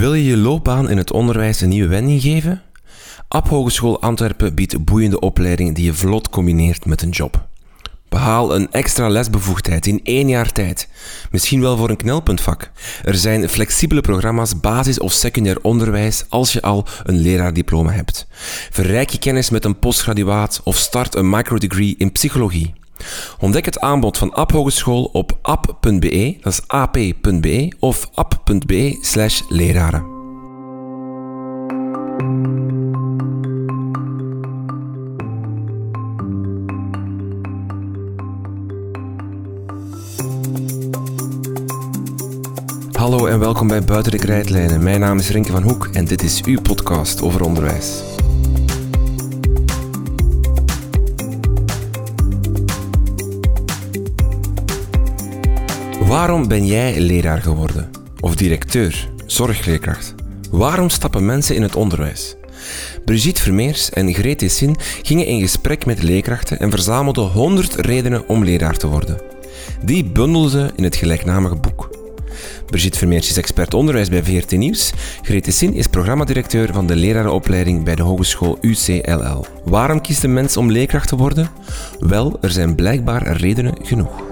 Wil je je loopbaan in het onderwijs een nieuwe wending geven? App Hogeschool Antwerpen biedt boeiende opleidingen die je vlot combineert met een job. Behaal een extra lesbevoegdheid in één jaar tijd. Misschien wel voor een knelpuntvak. Er zijn flexibele programma's basis- of secundair onderwijs als je al een leraardiploma hebt. Verrijk je kennis met een postgraduaat of start een microdegree in psychologie. Ontdek het aanbod van App Hogeschool op app.be, dat is ap.be of app.be slash leraren. Hallo en welkom bij Buiten de Krijtlijnen. Mijn naam is Rinke van Hoek en dit is uw podcast over onderwijs. Waarom ben jij leraar geworden? Of directeur, zorgleerkracht? Waarom stappen mensen in het onderwijs? Brigitte Vermeers en Grete Sin gingen in gesprek met leerkrachten en verzamelden 100 redenen om leraar te worden. Die bundelden ze in het gelijknamige boek. Brigitte Vermeers is expert onderwijs bij VRT Nieuws. Grete Sin is programmadirecteur van de lerarenopleiding bij de Hogeschool UCLL. Waarom kiest een mens om leerkracht te worden? Wel, er zijn blijkbaar redenen genoeg.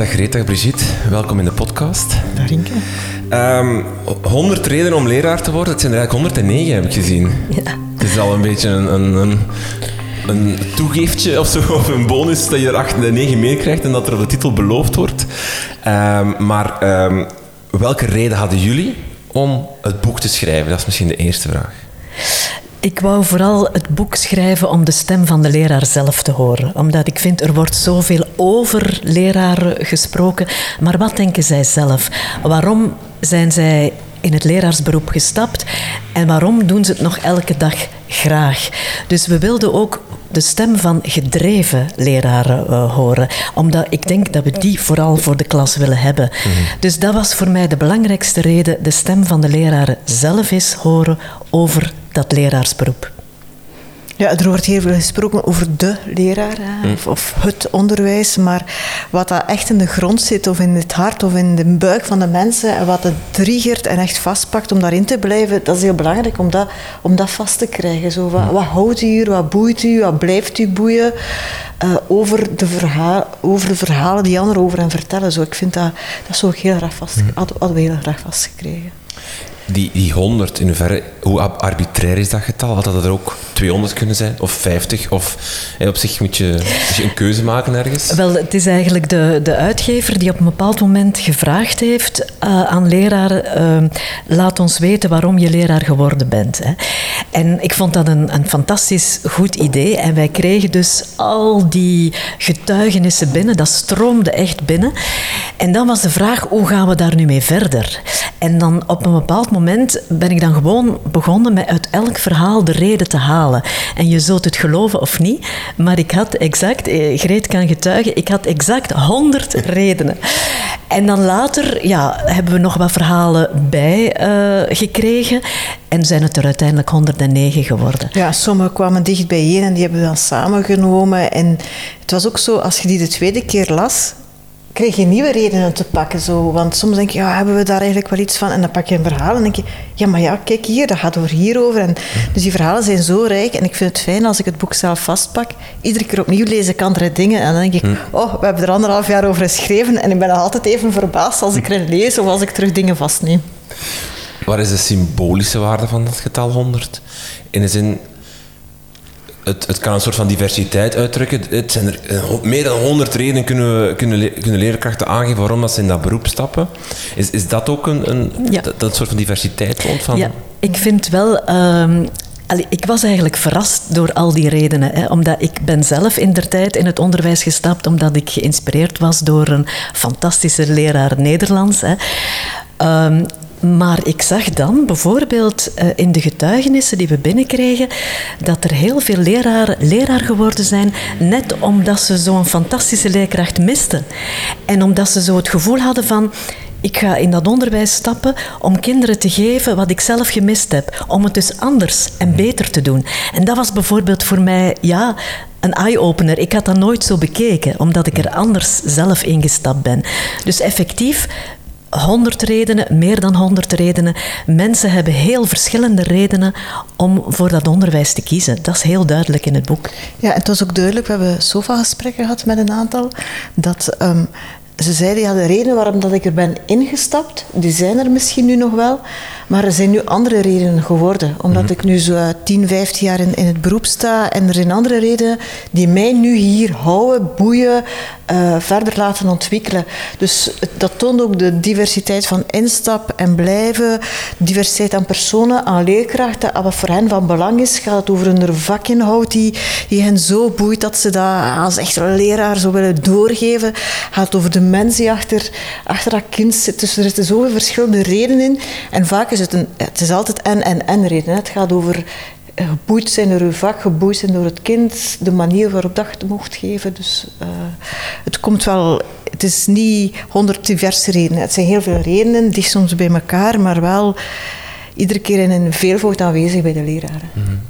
Dag Greta, dag Brigitte, welkom in de podcast. Dag Rinke. Um, 100 redenen om leraar te worden, het zijn er eigenlijk 109 heb ik gezien. Ja. Het is al een beetje een, een, een, een toegiftje of zo, of een bonus dat je er 8 en 9 meer krijgt en dat er op de titel beloofd wordt. Um, maar um, welke reden hadden jullie om het boek te schrijven? Dat is misschien de eerste vraag. Ik wou vooral het boek schrijven om de stem van de leraar zelf te horen. Omdat ik vind, er wordt zoveel over leraren gesproken. Maar wat denken zij zelf? Waarom zijn zij in het leraarsberoep gestapt? En waarom doen ze het nog elke dag graag? Dus we wilden ook de stem van gedreven leraren uh, horen. Omdat ik denk dat we die vooral voor de klas willen hebben. Mm -hmm. Dus dat was voor mij de belangrijkste reden. De stem van de leraren zelf eens horen over dat leraarsberoep. Ja, er wordt heel veel gesproken over de leraar hè, of, of, het onderwijs, maar wat dat echt in de grond zit, of in het hart of in de buik van de mensen, en wat het triggert en echt vastpakt om daarin te blijven, dat is heel belangrijk om dat, om dat vast te krijgen. Zo, wat, wat houdt u hier, wat boeit u, wat blijft u boeien uh, over, de verhaal, over de verhalen die anderen over hen vertellen. Zo, ik vind dat, dat zo heel graag vast, hadden, hadden we heel graag vastgekregen. Die, die 100, in hoeverre, hoe arbitrair is dat getal? Had dat er ook 200 kunnen zijn? Of 50? Of hey, op zich moet je, een keuze maken ergens? Wel, het is eigenlijk de, de uitgever die op een bepaald moment gevraagd heeft uh, aan leraren: uh, laat ons weten waarom je leraar geworden bent. Hè. En ik vond dat een, een fantastisch goed idee. En wij kregen dus al die getuigenissen binnen. Dat stroomde echt binnen. En dan was de vraag: hoe gaan we daar nu mee verder? En dan op een bepaald moment ben ik dan gewoon begonnen met uit elk verhaal de reden te halen. En je zult het geloven of niet, maar ik had exact, Greet kan getuigen, ik had exact 100 redenen. En dan later ja, hebben we nog wat verhalen bij uh, gekregen en zijn het er uiteindelijk 109 geworden. Ja, sommige kwamen dicht bijeen en die hebben we dan samengenomen. En het was ook zo, als je die de tweede keer las, kreeg je nieuwe redenen te pakken. Zo. Want soms denk je, ja, hebben we daar eigenlijk wel iets van? En dan pak je een verhaal en denk je, ja, maar ja, kijk hier, dat gaat over hierover. En, dus die verhalen zijn zo rijk. En ik vind het fijn als ik het boek zelf vastpak. Iedere keer opnieuw lees ik andere dingen. En dan denk ik, oh, we hebben er anderhalf jaar over geschreven. En ik ben nog altijd even verbaasd als ik erin lees of als ik terug dingen vastneem. Wat is de symbolische waarde van dat getal 100? In de zin, het, het, kan een soort van diversiteit uitdrukken. Het zijn er meer dan 100 redenen kunnen, we, kunnen, kunnen leerkrachten aangeven waarom dat ze in dat beroep stappen. Is, is dat ook een, een ja. dat, dat soort van diversiteit? Van... Ja, ik vind wel. Um, ik was eigenlijk verrast door al die redenen. Hè, omdat ik ben zelf in der tijd in het onderwijs gestapt omdat ik geïnspireerd was door een fantastische leraar Nederlands. Hè. Ehm, maar ik zag dan bijvoorbeeld uh, in de getuigenissen die we binnenkregen dat er heel veel leraren leraar geworden zijn, net omdat ze zo'n fantastische leerkracht misten. En omdat ze zo het gevoel hadden van ik ga in dat onderwijs stappen om kinderen te geven wat ik zelf gemist heb. Om het dus anders en beter te doen. En dat was bijvoorbeeld voor mij, ja, een eye-opener. Ik had dat nooit zo bekeken, omdat ik er anders zelf ingestapt ben. Dus effectief, honderd redenen, meer dan honderd redenen. Mensen hebben heel verschillende redenen om voor dat onderwijs te kiezen. Dat is heel duidelijk in het boek. Ja, het was ook duidelijk, we hebben sofa-gesprekken gehad met een aantal, dat um, ze zeiden, ja, de reden waarom dat ik er ben ingestapt, die zijn er misschien nu nog wel, maar er zijn nu andere redenen geworden. Omdat mhm. ik nu zo 10, 15 jaar in, in het beroep sta en er zijn andere redenen die mij nu hier houden, boeien, uh, verder laten ontwikkelen. Dus dat toont ook de diversiteit van instap en blijven, diversiteit aan personen, aan leerkrachten. Wat voor hen van belang is, gaat het over een vakinhoud die, die hen zo boeit dat ze dat als echte leraar zo willen doorgeven. Gaat het over de mens die achter, achter dat kind zit. Dus er zitten zoveel verschillende redenen in. En vaak is het, een, het is altijd en en en reden. Het gaat over geboeid zijn door uw vak, geboeid zijn door het kind, de manier waarop dat je mocht geven. Dus uh, het komt wel, het is niet honderd diverse redenen. Het zijn heel veel redenen, die soms bij elkaar, maar wel iedere keer in een veelvoud aanwezig bij de leraren. Mm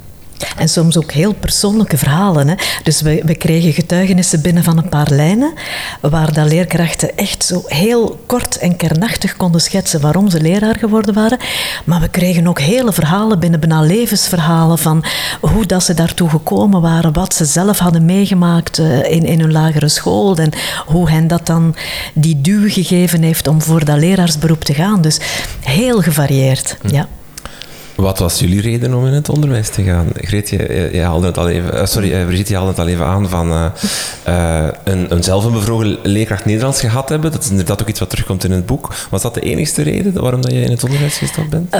en soms ook heel persoonlijke verhalen. Hè. Dus we, we kregen getuigenissen binnen van een paar lijnen, waar dat leerkrachten echt zo heel kort en kernachtig konden schetsen waarom ze leraar geworden waren. Maar we kregen ook hele verhalen binnen, bijna levensverhalen van hoe dat ze daartoe gekomen waren, wat ze zelf hadden meegemaakt eh, in, in hun lagere school en hoe hen dat dan die duw gegeven heeft om voor dat leraarsberoep te gaan. Dus heel gevarieerd, hm. ja. Wat was jullie reden om in het onderwijs te gaan? Greet, je, je haalde het al even, uh, sorry, uh, Brigitte, je haalde het al even aan van uh, een, een een leerkracht Nederlands gehad hebben. Dat is inderdaad ook iets wat terugkomt in het boek. Was dat de enigste reden waarom dat je in het onderwijs gestapt bent?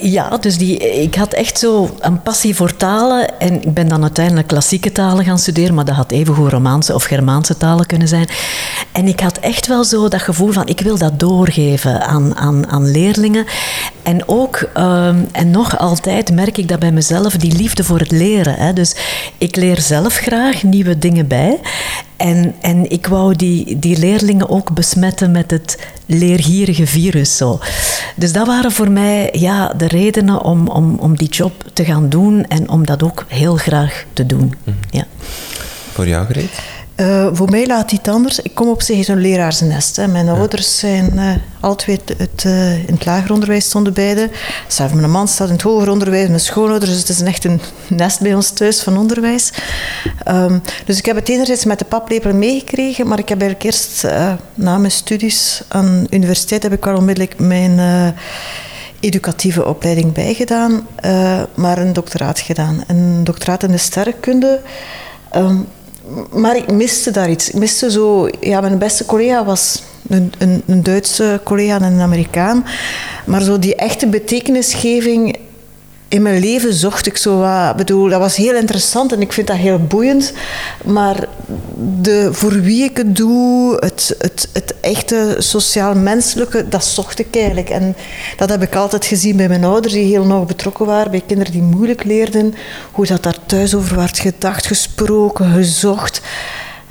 ja, dus die, ik had echt zo een passie voor talen. En ik ben dan uiteindelijk klassieke talen gaan studeren, maar dat had evengoed Romaanse of Germaanse talen kunnen zijn. En ik had echt wel zo dat gevoel van, ik wil dat doorgeven aan, aan, aan leerlingen. En ook... En nog altijd merk ik dat bij mezelf, die liefde voor het leren. Hè. Dus ik leer zelf graag nieuwe dingen bij. En, en ik wou die, die leerlingen ook besmetten met het leergierige virus. Zo. Dus dat waren voor mij ja, de redenen om, om, om die job te gaan doen en om dat ook heel graag te doen. Mhm. Ja. Voor jou, Greet? Uh, voor mij laat iets anders. Ik kom op zich uit een leraarsnest. Hè. Mijn ouders zijn uh, alle twee het, uh, in het lager onderwijs stonden beide. Zelfs mijn man staat in het hoger onderwijs, mijn schoonouders. Dus het is echt een nest bij ons thuis van onderwijs. Um, dus ik heb het enerzijds met de paplepel meegekregen, maar ik heb eigenlijk eerst na mijn studies aan de universiteit heb ik al onmiddellijk mijn educatieve opleiding bijgedaan, maar een doctoraat gedaan. Een doctoraat in de sterrenkunde. Um, maar ik miste daar iets. Ik miste zo... Ja, mijn beste collega was een, een, een Duitse collega en een Amerikaan. Maar zo die echte betekenisgeving in mijn leven zocht ik zo wat. bedoel, dat was heel interessant en ik vind dat heel boeiend. Maar de, voor wie ik het doe, het, het, het echte sociaal-menselijke, dat zocht ik eigenlijk. En dat heb ik altijd gezien bij mijn ouders, die heel nauw betrokken waren, bij kinderen die moeilijk leerden. Hoe dat daar thuis over werd gedacht, gesproken, gezocht.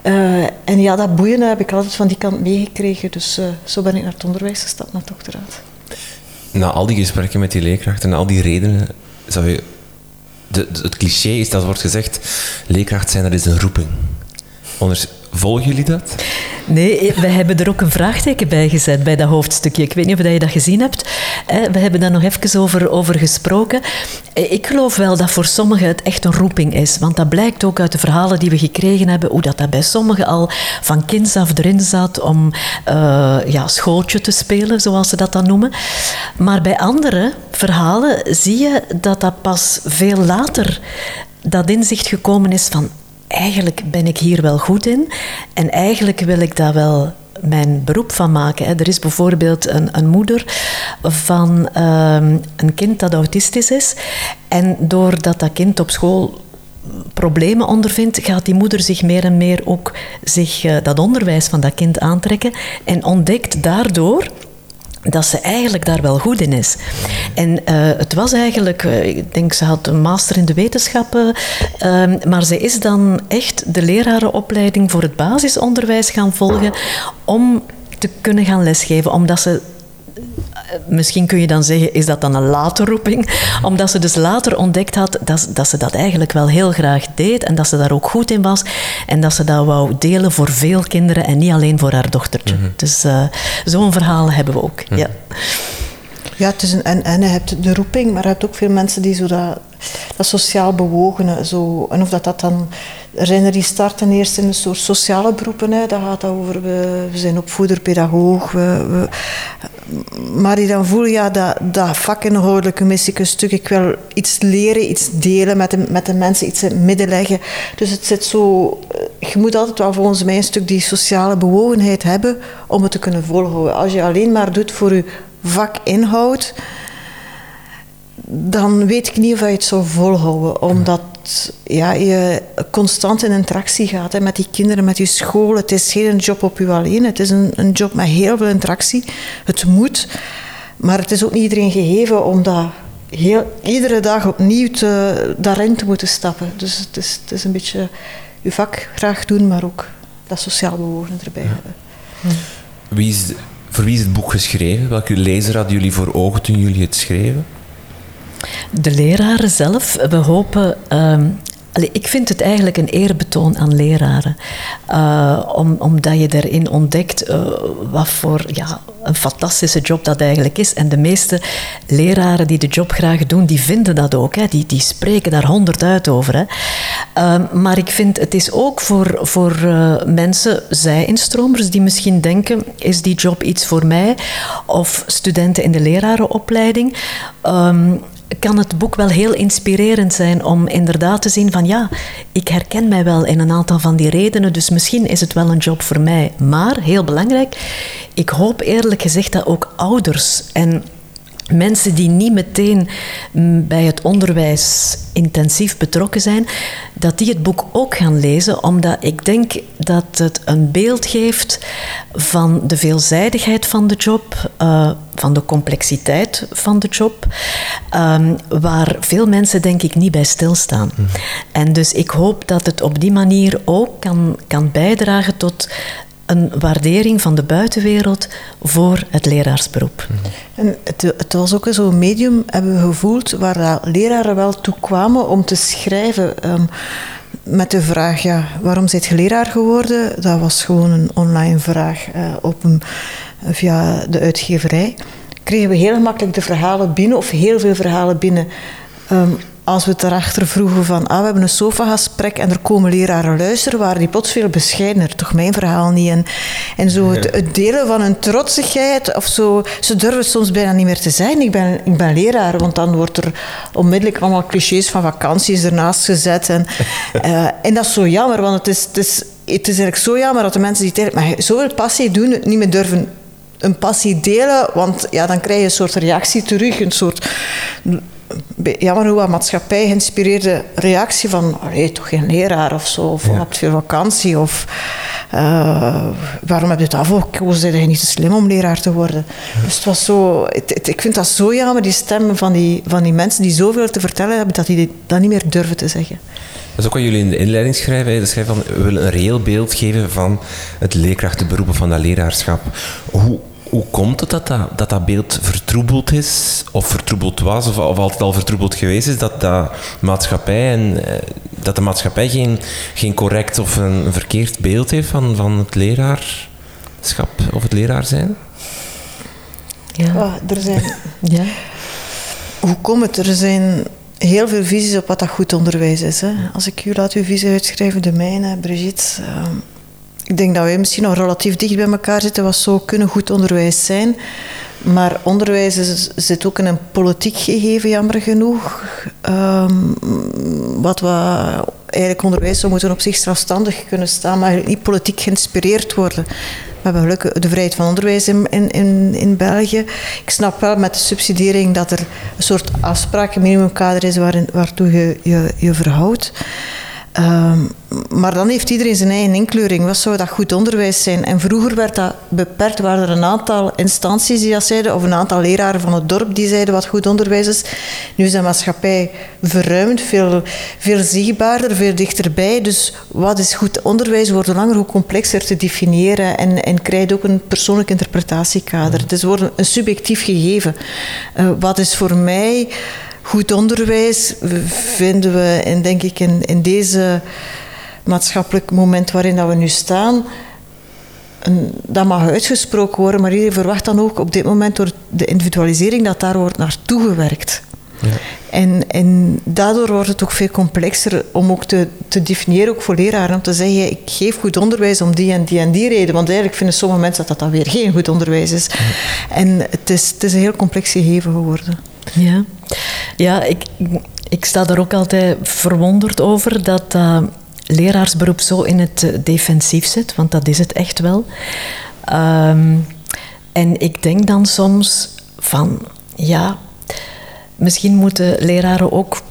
Uh, en ja, dat boeiende heb ik altijd van die kant meegekregen. Dus uh, zo ben ik naar het onderwijs gestapt, naar het doctoraat. Na al die gesprekken met die leerkrachten en al die redenen zou je... Het cliché is dat wordt gezegd, leerkracht zijn, dat is een roeping. Volgen jullie dat? Nee, we hebben er ook een vraagteken bij gezet bij dat hoofdstukje. Ik weet niet of je dat gezien hebt. We hebben daar nog even over, over gesproken. Ik geloof wel dat voor sommigen het echt een roeping is. Want dat blijkt ook uit de verhalen die we gekregen hebben, hoe dat, dat bij sommigen al van kinds af erin zat om uh, ja, te spelen, zoals ze dat dan noemen. Maar bij andere verhalen zie je dat dat pas veel later dat inzicht gekomen is van eigenlijk ben ik hier wel goed in en eigenlijk wil ik dat wel mijn beroep van maken. Er is bijvoorbeeld een, een moeder van ehm, een kind dat autistisch is. En doordat dat kind op school problemen ondervindt, gaat die moeder zich meer en meer ook zich, uh, dat onderwijs van dat kind aantrekken en ontdekt daardoor dat ze eigenlijk daar wel goed in is. En uh, het was eigenlijk, uh, ik denk ze had een master in de wetenschappen, uh, maar ze is dan echt de lerarenopleiding voor het basisonderwijs gaan volgen om te kunnen gaan lesgeven, omdat ze misschien kun je dan zeggen, is dat dan een late roeping? Omdat ze dus later ontdekt had dat, dat ze dat eigenlijk wel heel graag deed en dat ze daar ook goed in was en dat ze dat wou delen voor veel kinderen en niet alleen voor haar dochtertje. Mm -hmm. Dus uh, zo'n verhaal hebben we ook. Mm -hmm. ja. Ja, het is een en en. Je hebt de roeping, maar je hebt ook veel mensen die zo dat, dat sociaal bewogenen. Zo, en of dat dat dan... Er zijn er die starten eerst in een soort sociale beroepen. Hè. Dat gaat over, we, zijn pedagoog. We, we, maar die dan voelen, ja, dat, dat vakinhoudelijke mis ik een stuk. Ik wil iets leren, iets delen met de, met de mensen, iets in het midden leggen. Dus het zit zo... Je moet altijd wel volgens mij een stuk die sociale bewogenheid hebben om het te kunnen volhouden. Als je alleen maar doet voor je vakinhoud, dan weet ik niet of je het zou volhouden. Omdat ja, je constant in interactie gaat hè, met die kinderen, met je school. Het is geen job op je alleen. Het is een, een job met heel veel interactie. Het moet. Maar het is ook niet iedereen gegeven om dat heel, iedere dag opnieuw te, daarin te moeten stappen. Dus het is, het is een beetje je vak graag doen, maar ook dat sociaal bewogen erbij ja. hebben. Wie is, voor wie is het boek geschreven? Welke lezer hadden jullie voor ogen toen jullie het schreven? De leraren zelf. We hopen. Uh, ik vind het eigenlijk een eerbetoon aan leraren. Om, omdat je erin ontdekt uh, wat voor ja, een fantastische job dat eigenlijk is. En de meeste leraren die de job graag doen, die vinden dat ook. Hè. Die, die spreken daar honderd uit over. Hè. Uh, maar ik vind het is ook voor, voor mensen, zij-instromers, die misschien denken, is die job iets voor mij? Of studenten in de lerarenopleiding. Um, kan het boek wel heel inspirerend zijn om inderdaad te zien van ja, ik herken mij wel in een aantal van die redenen, dus misschien is het wel een job voor mij. Maar, heel belangrijk, ik hoop eerlijk gezegd dat ook ouders en mensen die niet meteen bij het onderwijs intensief betrokken zijn, dat die het boek ook gaan lezen, omdat ik denk dat het een beeld geeft van de veelzijdigheid van de job, uh, van de complexiteit van de job, um, waar veel mensen denk ik niet bij stilstaan. Mm. En dus ik hoop dat het op die manier ook kan, kan bijdragen tot een waardering van de buitenwereld voor het leraarsberoep. En het, het was ook zo'n medium, hebben we gevoeld, waar leraren wel toe kwamen om te schrijven. Um, met de vraag, ja, waarom zit je leraar geworden? Dat was gewoon een online vraag uh, op een, via de uitgeverij. Kregen we heel makkelijk de verhalen binnen, of heel veel verhalen binnen. Um, als we het erachter vroegen van, ah, we hebben een sofagesprek en er komen leraren luisteren, waren die plots veel bescheidener. Toch mijn verhaal niet. En, en zo het, het, delen van hun trotsigheid of zo, ze durven soms bijna niet meer te zijn. Ik ben, ik ben leraar, want dan wordt er onmiddellijk allemaal clichés van vakanties ernaast gezet. En, uh, en dat is zo jammer, want het is, het is, het is eigenlijk zo jammer dat de mensen die tegen maar zoveel passie doen, het niet meer durven een passie delen, want ja, dan krijg je een soort reactie terug, een soort jammer hoe wat maatschappij geïnspireerde reactie van allee, toch geen leraar of zo, of ja. heb veel vakantie, of uh, waarom heb je het afgekozen, zijn je niet te slim om leraar te worden. Ja. Dus het was zo, het, het, ik vind dat zo jammer, die stemmen van die, van die mensen die zoveel te vertellen hebben, dat die dat niet meer durven te zeggen. Dat is ook wat jullie in de inleiding schrijven. Schrijven van, we willen een reëel beeld geven van het leerkrachtenberoepen, van dat leraarschap. Hoe, hoe komt het dat dat, dat dat beeld vertroebeld is, of vertroebeld was, of, of altijd al vertroebeld geweest is, dat, dat, maatschappij en, eh, dat de maatschappij geen, geen correct of een, een verkeerd beeld heeft van, van het leraarschap of het leraar zijn? Ja, oh, er zijn... ja. Hoe komt het? Er zijn heel veel visies op wat dat goed onderwijs is. Hè. Als ik u laat uw visie uitschrijven, de mijne, Brigitte... Ik denk dat wij misschien nog relatief dicht bij elkaar zitten. Wat zou kunnen goed onderwijs zijn? Maar onderwijs zit ook in een politiek gegeven, jammer genoeg. Um, wat we eigenlijk onderwijs zou moeten op zich zelfstandig kunnen staan, maar niet politiek geïnspireerd worden. We hebben gelukkig de vrijheid van onderwijs in, in, in, België. Ik snap wel met de subsidiering dat er een soort afspraak, een minimumkader is waarin, waartoe je je, je verhoudt. Ehm, maar dan heeft iedereen zijn eigen inkleuring. Wat zou dat goed onderwijs zijn? En vroeger werd dat beperkt. Waren er een aantal instanties die dat zeiden, of een aantal leraren van het dorp die zeiden wat goed onderwijs is. Nu is de maatschappij verruimd, veel, veel zichtbaarder, veel dichterbij. Dus wat is goed onderwijs wordt langer hoe complexer te definiëren en, en krijgt ook een persoonlijk interpretatiekader. Het is wordt een subjectief gegeven. Uh, wat is voor mij goed onderwijs vinden we, en denk ik, in, in deze maatschappelijk moment waarin dat we nu staan, een, dat mag uitgesproken worden, maar iedereen verwacht dan ook op dit moment door de individualisering dat daar wordt naartoe gewerkt. Ja. En, en daardoor wordt het ook veel complexer om ook te, te definiëren, ook voor leraren, om te zeggen, ik geef goed onderwijs om die en die en die reden. Want eigenlijk vinden sommige mensen dat dat dan weer geen goed onderwijs is. En het is, het is een heel complex gegeven geworden. Ja, ja ik, ik sta er ook altijd verwonderd over dat dat leraarsberoep zo in het eh, defensief zit, want dat is het echt wel. Ehm, en ik denk dan soms van, ja, misschien moeten leraren ook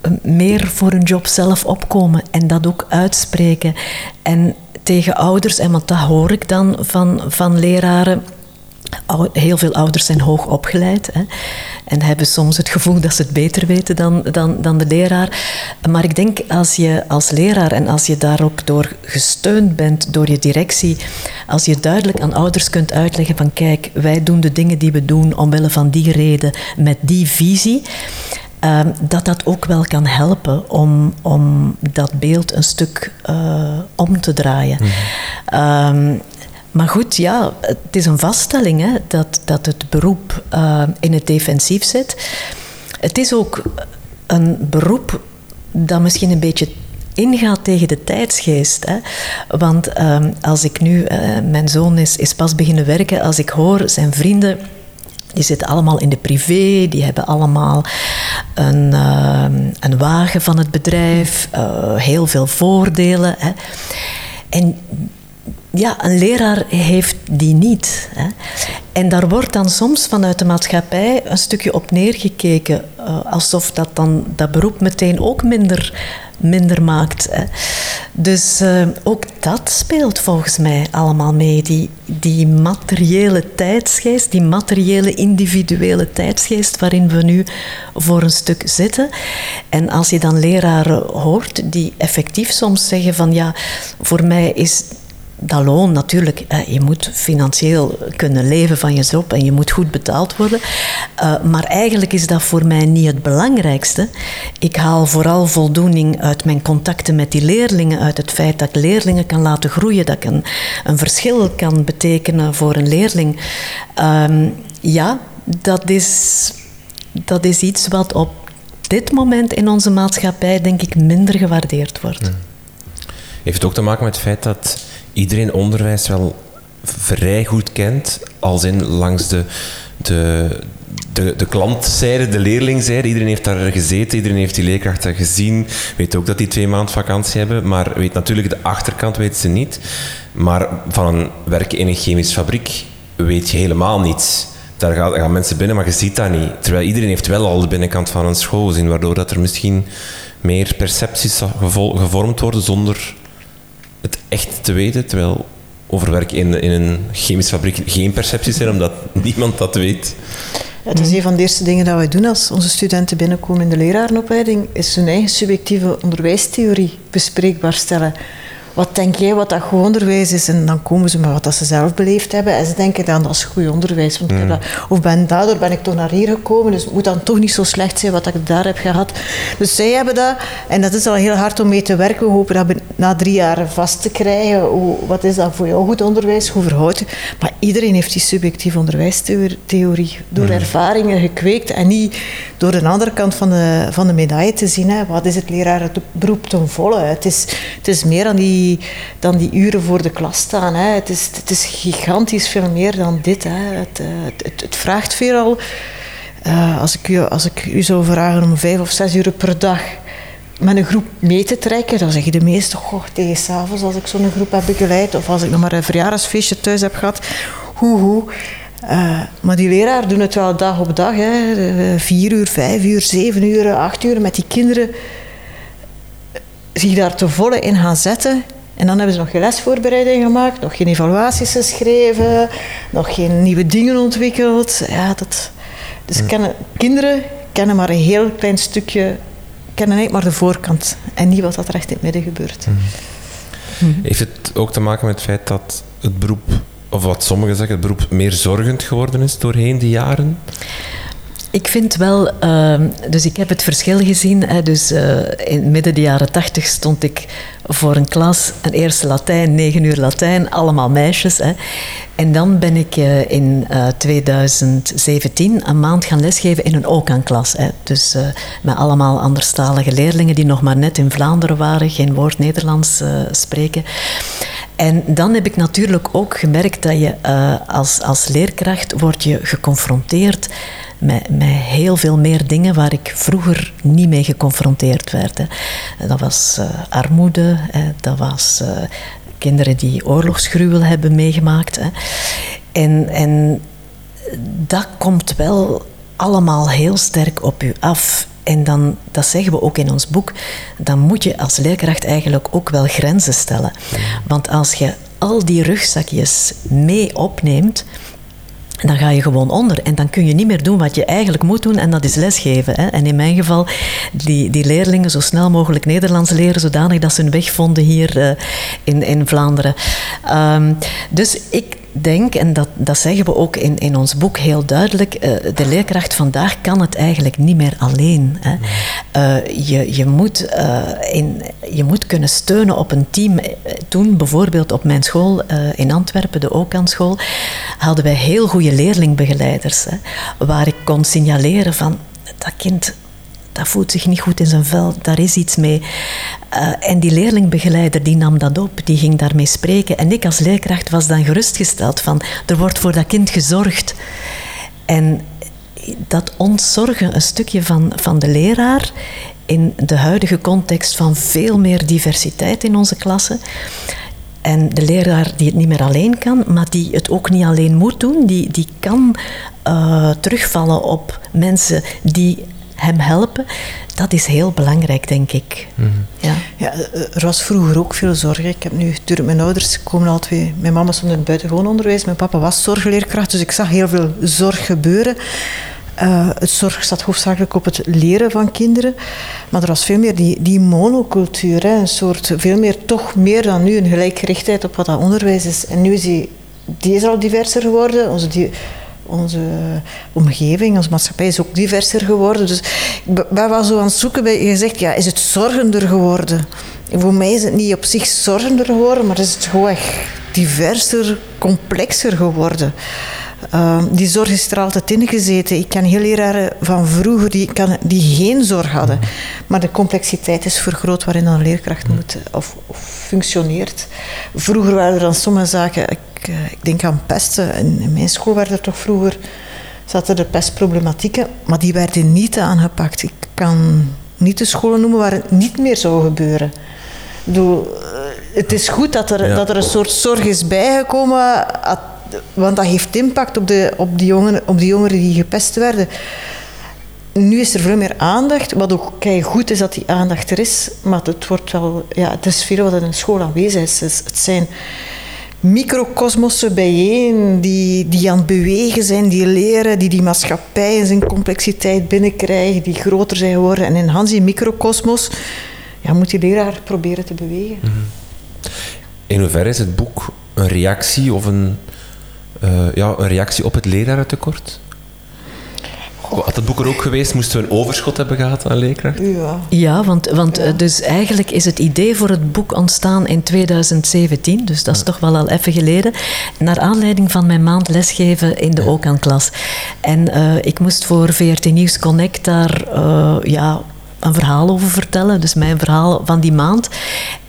eh, meer voor hun job zelf opkomen en dat ook uitspreken. En tegen ouders, en want dat hoor ik dan van, van leraren Heel veel ouders zijn hoog opgeleid hè, en hebben soms het gevoel dat ze het beter weten dan, dan, dan de leraar. Maar ik denk als je als leraar en als je daar ook door gesteund bent door je directie, als je duidelijk aan ouders kunt uitleggen van kijk, wij doen de dingen die we doen omwille van die reden, met die visie, uh, dat dat ook wel kan helpen om, om dat beeld een stuk uh, om te draaien. Mm. Maar goed, ja, het is een vaststelling hè, dat, dat het beroep uh, in het defensief zit. Het is ook een beroep dat misschien een beetje ingaat tegen de tijdsgeest. Hè? Want uh, als ik nu, uh, mijn zoon is, is pas beginnen werken, als ik hoor zijn vrienden. Die zitten allemaal in de privé, die hebben allemaal een, een wagen van het bedrijf, heel veel voordelen. Hè. En ja, een leraar heeft die niet. Hè. En daar wordt dan soms vanuit de maatschappij een stukje op neergekeken, uh, alsof dat dan dat beroep meteen ook minder, minder maakt. Hè. Dus uh, ook dat speelt volgens mij allemaal mee. Die, die materiële tijdsgeest, die materiële individuele tijdsgeest waarin we nu voor een stuk zitten. En als je dan leraren hoort die effectief soms zeggen van ja, voor mij is dat loon natuurlijk, je moet financieel kunnen leven van je en je moet goed betaald worden. Eh, maar eigenlijk is dat voor mij niet het belangrijkste. Ik haal vooral voldoening uit mijn contacten met die leerlingen, uit het feit dat ik leerlingen kan laten groeien, dat ik een, een verschil kan betekenen voor een leerling. Ehm, ja, dat is, dat is iets wat op dit moment in onze maatschappij, denk ik, minder gewaardeerd wordt. Heeft het ook te maken met het feit dat iedereen onderwijs wel vrij goed kent, als in langs de, de, de, de klantzijde, de leerlingzijde. Iedereen heeft daar gezeten, iedereen heeft die leerkrachten gezien, weet ook dat die twee maanden vakantie hebben, maar weet natuurlijk de achterkant weet ze niet. Maar van werken in een chemische fabriek weet je helemaal niets. Daar gaan, gaan, mensen binnen, maar je ziet dat niet. Terwijl iedereen heeft wel al de binnenkant van een school gezien, waardoor dat er misschien meer percepties gevormd worden zonder het echt te weten, terwijl over werk in, in een chemische fabriek geen percepties zijn, omdat niemand dat weet. het is een van de eerste dingen dat wij doen als onze studenten binnenkomen in de lerarenopleiding, is hun eigen subjectieve onderwijstheorie bespreekbaar stellen wat denk jij wat dat goed onderwijs is? En dan komen ze met wat dat ze zelf beleefd hebben. En ze denken dan, dat is goed onderwijs. Want mm. dat, of ben, daardoor ben ik toch naar hier gekomen. Dus het moet dan toch niet zo slecht zijn wat ik daar heb gehad. Dus zij hebben dat. En dat is al heel hard om mee te werken. We hopen dat na drie jaar vast te krijgen. Hoe, wat is dat voor jou goed onderwijs? Hoe verhoudt je? Maar iedereen heeft die subjectieve onderwijstheorie. Door mm. ervaringen gekweekt. En niet door de andere kant van de, van de medaille te zien. Hè. Wat is het lerarenberoep ten volle? Het is, het is meer dan die dan die uren voor de klas staan. Hè. Het, is, het is gigantisch veel meer dan dit. Hè. Het, eh, het, het, vraagt veelal. Uh, als, ik u, als ik u zou vragen om vijf of zes uur per dag met een groep mee te trekken. Dan zeggen de meesten, goh, tegen s'avonds als ik zo'n groep heb begeleid of als ik nog maar een verjaardagsfeestje thuis heb gehad, hoe, hoe. Uh, maar die leraar doen het wel dag op dag. Hè. Vier uur, vijf uur, zeven uur, acht uur met die kinderen. Zich daar te volle in gaan zetten. En dan hebben ze nog geen lesvoorbereiding gemaakt, nog geen evaluaties geschreven, nog geen nieuwe dingen ontwikkeld. Ja, dat, dus kennen, kinderen kennen maar een heel klein stukje, kennen niet maar de voorkant en niet wat er echt in het midden gebeurt. Mhm. Heeft het ook te maken met het feit dat het beroep of wat sommigen zeggen, het beroep meer zorgend geworden is doorheen de jaren? Ik vind wel, uh, dus ik heb het verschil gezien. Hè, dus uh, in midden de jaren tachtig stond ik voor een klas, een eerste Latijn, negen uur Latijn, allemaal meisjes. Hè. En dan ben ik uh, in 2017 een maand gaan lesgeven in een OCAN-klas. Dus met allemaal anderstalige leerlingen die nog maar net in Vlaanderen waren, geen woord Nederlands spreken. En dan heb ik natuurlijk ook gemerkt dat je uh, als, als leerkracht wordt je geconfronteerd met, met heel veel meer dingen waar ik vroeger niet mee geconfronteerd werd. Dat was uh, armoede, hè. dat was uh, kinderen die oorlogsgruwel hebben meegemaakt. Hè. En, en dat komt wel allemaal heel sterk op u af. En dan, dat zeggen we ook in ons boek, dan moet je als leerkracht eigenlijk ook wel grenzen stellen. Want als je al die rugzakjes mee opneemt, dan ga je gewoon onder. En dan kun je niet meer doen wat je eigenlijk moet doen, en dat is lesgeven. Hè. En in mijn geval, die, die leerlingen zo snel mogelijk Nederlands leren, zodanig dat ze hun weg vonden hier uh, in, in Vlaanderen. Um, dus ik denk, en dat, dat zeggen we ook in, in ons boek heel duidelijk, uh, de leerkracht vandaag kan het eigenlijk niet meer alleen. Hè. Uh, je, je, moet, uh, in, je moet kunnen steunen op een team. Toen bijvoorbeeld op mijn school in Antwerpen, de Okan-school, hadden wij heel goede leerlingbegeleiders. Hè, waar ik kon signaleren van, dat kind dat voelt zich niet goed in zijn vel, daar is iets mee. Uh, en die leerlingbegeleider die nam dat op, die ging daarmee spreken. En ik als leerkracht was dan gerustgesteld van, er wordt voor dat kind gezorgd. En dat ontzorgen een stukje van, van de leraar in de huidige context van veel meer diversiteit in onze klassen. En de leraar die het niet meer alleen kan, maar die het ook niet alleen moet doen, die, die kan uh, terugvallen op mensen die hem helpen, dat is heel belangrijk, denk ik. Mhm. ja. ja, er was vroeger ook veel zorg. Ik heb nu, natuurlijk, mijn ouders komen al twee. Mijn mama stond in het buitengewoon onderwijs, mijn papa was zorgleerkracht, dus ik zag heel veel zorg gebeuren. Uh, het zorg zat hoofdzakelijk op het leren van kinderen. Maar er was veel meer die, die monocultuur. Hè, een soort, veel meer, toch meer dan nu, een gelijkgerichtheid op wat dat onderwijs is. En nu is die, die is al diverser geworden. Onze die, onze omgeving, onze maatschappij is ook diverser geworden. Dus ben wel zo aan het zoeken bij je zegt, ja, is het zorgender geworden? voor mij is het niet op zich zorgender geworden, maar is het gewoon echt diverser, complexer geworden. Uh, die zorg is er altijd in gezeten. Ik ken heel leraren van vroeger die, kan, die geen zorg hadden. Maar de complexiteit is vergroot waarin een leerkracht moet of, of functioneert. Vroeger waren er dan sommige zaken ik, eh, ik denk aan pesten. In, mijn school werden er toch vroeger zaten er pestproblematieken, maar die werden niet aangepakt. Ik kan niet de scholen noemen waar het niet meer zou gebeuren. Ik bedoel, eh, het is goed dat er, dat er een soort zorg is bijgekomen, want dat heeft impact op, de, op, die, jongeren, op die jongeren die gepest werden. Nu is er veel meer aandacht, wat ook goed is dat die aandacht er is, maar het, wordt wel, ja, het is veel wat in een school aanwezig is. Het zijn microcosmossen bijeen, die, die aan het bewegen zijn, die leren, die die maatschappij in zijn complexiteit binnenkrijgen, die groter zijn geworden. En in Hans die microcosmos ja, moet die leraar proberen te bewegen. Mhm. In hoeverre is het boek een reactie of een, uh, ja, een reactie op het lerarentekort? Had het boek er ook geweest, moesten we een overschot hebben gehad aan leerkracht? Ja, ja want, want ja. dus eigenlijk is het idee voor het boek ontstaan in 2017, dus dat is ja. toch wel al even geleden, naar aanleiding van mijn maand lesgeven in de ja. OCAN-klas. En uh, ik moest voor VRT Nieuws Connect daar uh, ja, een verhaal over vertellen. Dus mijn verhaal van die maand.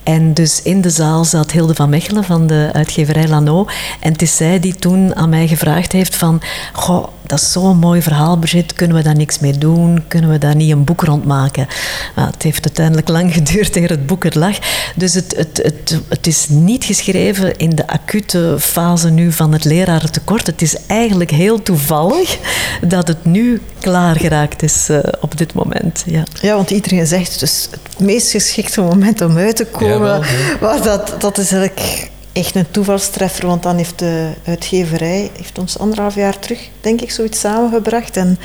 En dus in de zaal zat Hilde van Mechelen van de uitgeverij Lano. En het is zij die toen aan mij gevraagd heeft van... Goh, dat is zo'n mooi verhaal, Brigitte. Kunnen we daar niks mee doen? Kunnen we daar niet een boek rond maken? Nou, het heeft uiteindelijk lang geduurd eer het boek er lag. Dus het, het, het, het is niet geschreven in de acute fase nu van het lerarentekort. Het is eigenlijk heel toevallig dat het nu klaar geraakt is uh, op dit moment. Ja. ja, want iedereen zegt is het meest geschikte moment om uit te komen. Ja, dat, dat is eigenlijk echt een toevalstreffer, want dan heeft de uitgeverij heeft ons anderhalf jaar terug, denk ik, zoiets samengebracht. En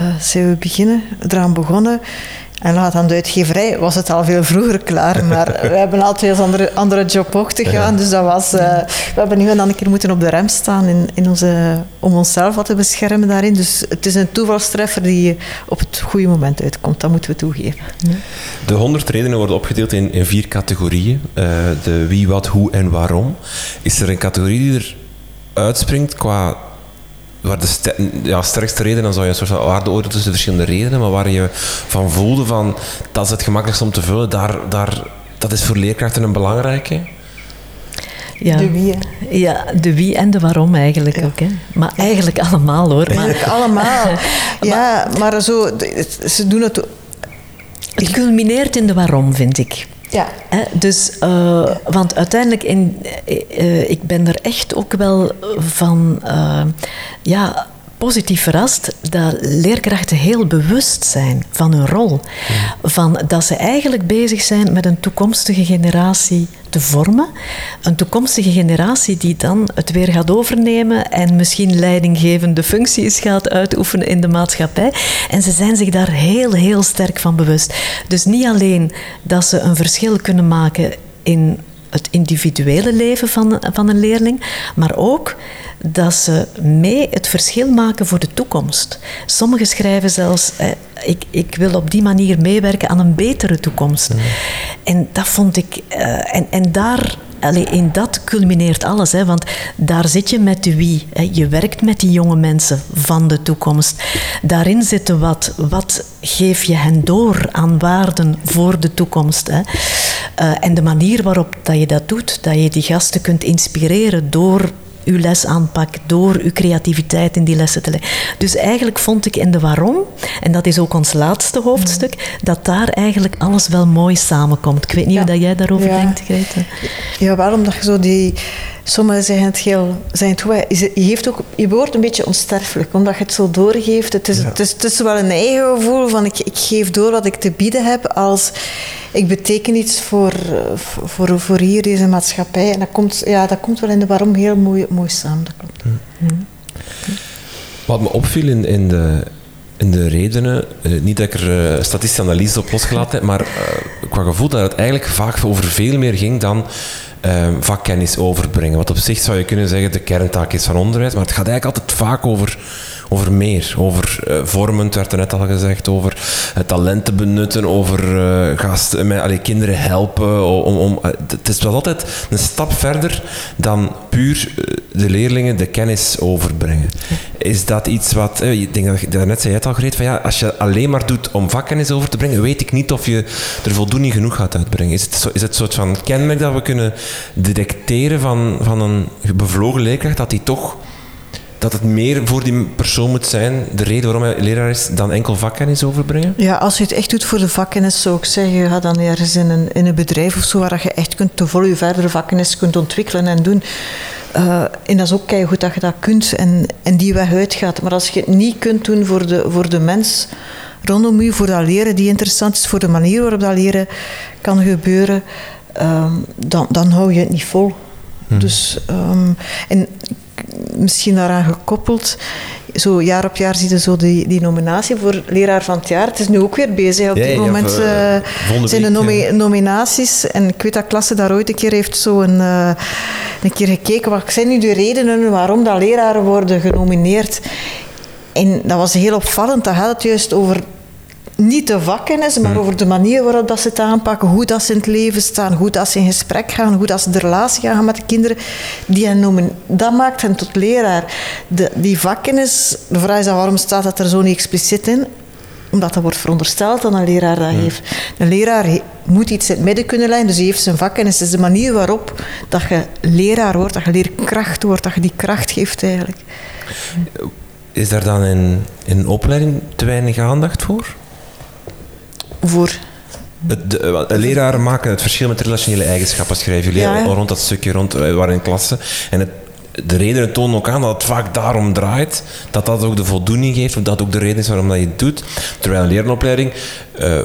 uh, zijn we beginnen, eraan begonnen. En laat aan de uitgeverij was het al veel vroeger klaar, maar we hebben altijd andere, andere job ook te gaan. Dus dat was, uh, we hebben nu en dan een keer moeten op de rem staan in, in onze, om onszelf wat te beschermen daarin. Dus het is een toevalstreffer die op het goede moment uitkomt, dat moeten we toegeven. De honderd redenen worden opgedeeld in, in vier categorieën. Uh, de wie, wat, hoe en waarom. Is er een categorie die er uitspringt qua waar de ja, sterkste reden, dan zou je een soort van waardeoordeel tussen verschillende redenen, maar waar je van voelde van dat is het gemakkelijkst om te vullen, daar, daar, dat is voor leerkrachten een belangrijke. Ja. De wie. Ja, de wie en de waarom eigenlijk ook. Hè. Maar eigenlijk allemaal hoor. Maar... Eigenlijk allemaal. ja, maar zo, ze doen het... Het culmineert in de waarom, vind ik. Ja. dus, uh, want uiteindelijk, in, uh, ik ben er echt ook wel van, ja, positief verrast dat leerkrachten heel bewust zijn van hun rol. Van dat ze eigenlijk bezig zijn met een toekomstige generatie te vormen. Een toekomstige generatie die dan het weer gaat overnemen en misschien leidinggevende functies gaat uitoefenen in de maatschappij. En ze zijn zich daar heel, heel sterk van bewust. Dus niet alleen dat ze een verschil kunnen maken in het individuele leven van, van een leerling, maar ook dat ze mee het verschil maken voor de toekomst. Sommigen schrijven zelfs, eh, ik, ik wil op die manier meewerken aan een betere toekomst. En dat vond ik, eh, en, en daar Allee, in dat culmineert alles, hè, want daar zit je met de wie. Hè. Je werkt met die jonge mensen van de toekomst. Daarin zitten wat. Wat geef je hen door aan waarden voor de toekomst? Hè. Uh, en de manier waarop dat je dat doet, dat je die gasten kunt inspireren door uw lesaanpak, door uw creativiteit in die lessen te leggen. Dus eigenlijk vond ik in de waarom, en dat is ook ons laatste hoofdstuk, dat daar eigenlijk alles wel mooi samenkomt. Ik weet niet ja. hoe dat jij daarover denkt, Grete. Ja, waarom dat je zo die Sommigen zeggen het heel... Zijn het, je, geeft ook, je wordt een beetje onsterfelijk, omdat je het zo doorgeeft. Het is, het is, het is wel een eigen gevoel van ik, ik geef door wat ik te bieden heb als ik beteken iets voor, voor, voor hier, deze maatschappij. En dat komt, ja, dat komt wel in de waarom heel mooi, mooi samen. Dat klopt. Wat me opviel in, in de, in de redenen, eh, niet dat ik er uh, statistische analyse op losgelaten heb, maar uh, qua gevoel dat het eigenlijk vaak over veel meer ging dan uh, vakkennis overbrengen. Wat op zich zou je kunnen zeggen de kerntaak is van onderwijs, maar het gaat eigenlijk altijd vaak over over meer. Over uh, vormend, werd er net al gezegd, over uh, talenten benutten, over uh, gasten, met, kinderen helpen. Om, het is wel altijd een stap verder dan puur de leerlingen de kennis overbrengen. Is dat iets wat, ik denk dat, dat net zei het al gereed, van ja, als je alleen maar doet om vakkennis over te brengen, weet ik niet of je er voldoende genoeg gaat uitbrengen. Is het, is het een soort van kenmerk dat we kunnen detecteren van, van een bevlogen leerkracht, dat die toch dat het meer voor die persoon moet zijn, de reden waarom hij leraar is, dan enkel vakkennis overbrengen? Ja, als je het echt doet voor de vakkennis, zou ik zeggen, ga dan ergens in een, in een bedrijf of zo, waar je echt kunt, te vol je verdere vakkennis kunt ontwikkelen en doen. Uh, en dat is ook goed dat je dat kunt en, en die weg uitgaat. Maar als je het niet kunt doen voor de, voor de mens rondom je, voor dat leren die interessant is, voor de manier waarop dat leren kan gebeuren, uh, dan, dan hou je het niet vol. Hmm. Dus, um, en misschien daaraan gekoppeld. Zo jaar op jaar zie je zo die, die nominatie voor leraar van het jaar. Het is nu ook weer bezig. Op dit moment uh, zijn de nomi nominaties. En ik weet dat klasse daar ooit een keer heeft zo een, uh, een keer gekeken. Wat zijn nu de redenen waarom dat leraren worden genomineerd? En dat was heel opvallend. Dat gaat het juist over niet de vakkennis, maar mm. over de manier waarop dat ze het aanpakken, hoe dat ze in het leven staan, hoe dat ze in gesprek gaan, hoe dat ze de relatie gaan met de kinderen. Die hen noemen, dat maakt hen tot leraar. De, die vakkennis, de vraag is dan waarom staat dat er zo niet expliciet in? omdat dat wordt verondersteld dat een leraar dat heeft. Een leraar moet iets in het midden kunnen leggen, dus hij heeft zijn vak en het is de manier waarop dat je leraar wordt, dat je leerkracht wordt, dat je die kracht geeft eigenlijk. Is daar dan in, in opleiding te weinig aandacht voor? Voor? De, de, de leraren maken het verschil met relationele eigenschappen, schrijven jullie Ja, ja. rond dat stukje rond, we waren in klasse. En het, de redenen tonen ook aan dat het vaak daarom draait, dat dat ook de voldoening geeft, of dat ook de reden is waarom dat je het doet. Terwijl een lerenopleiding eh,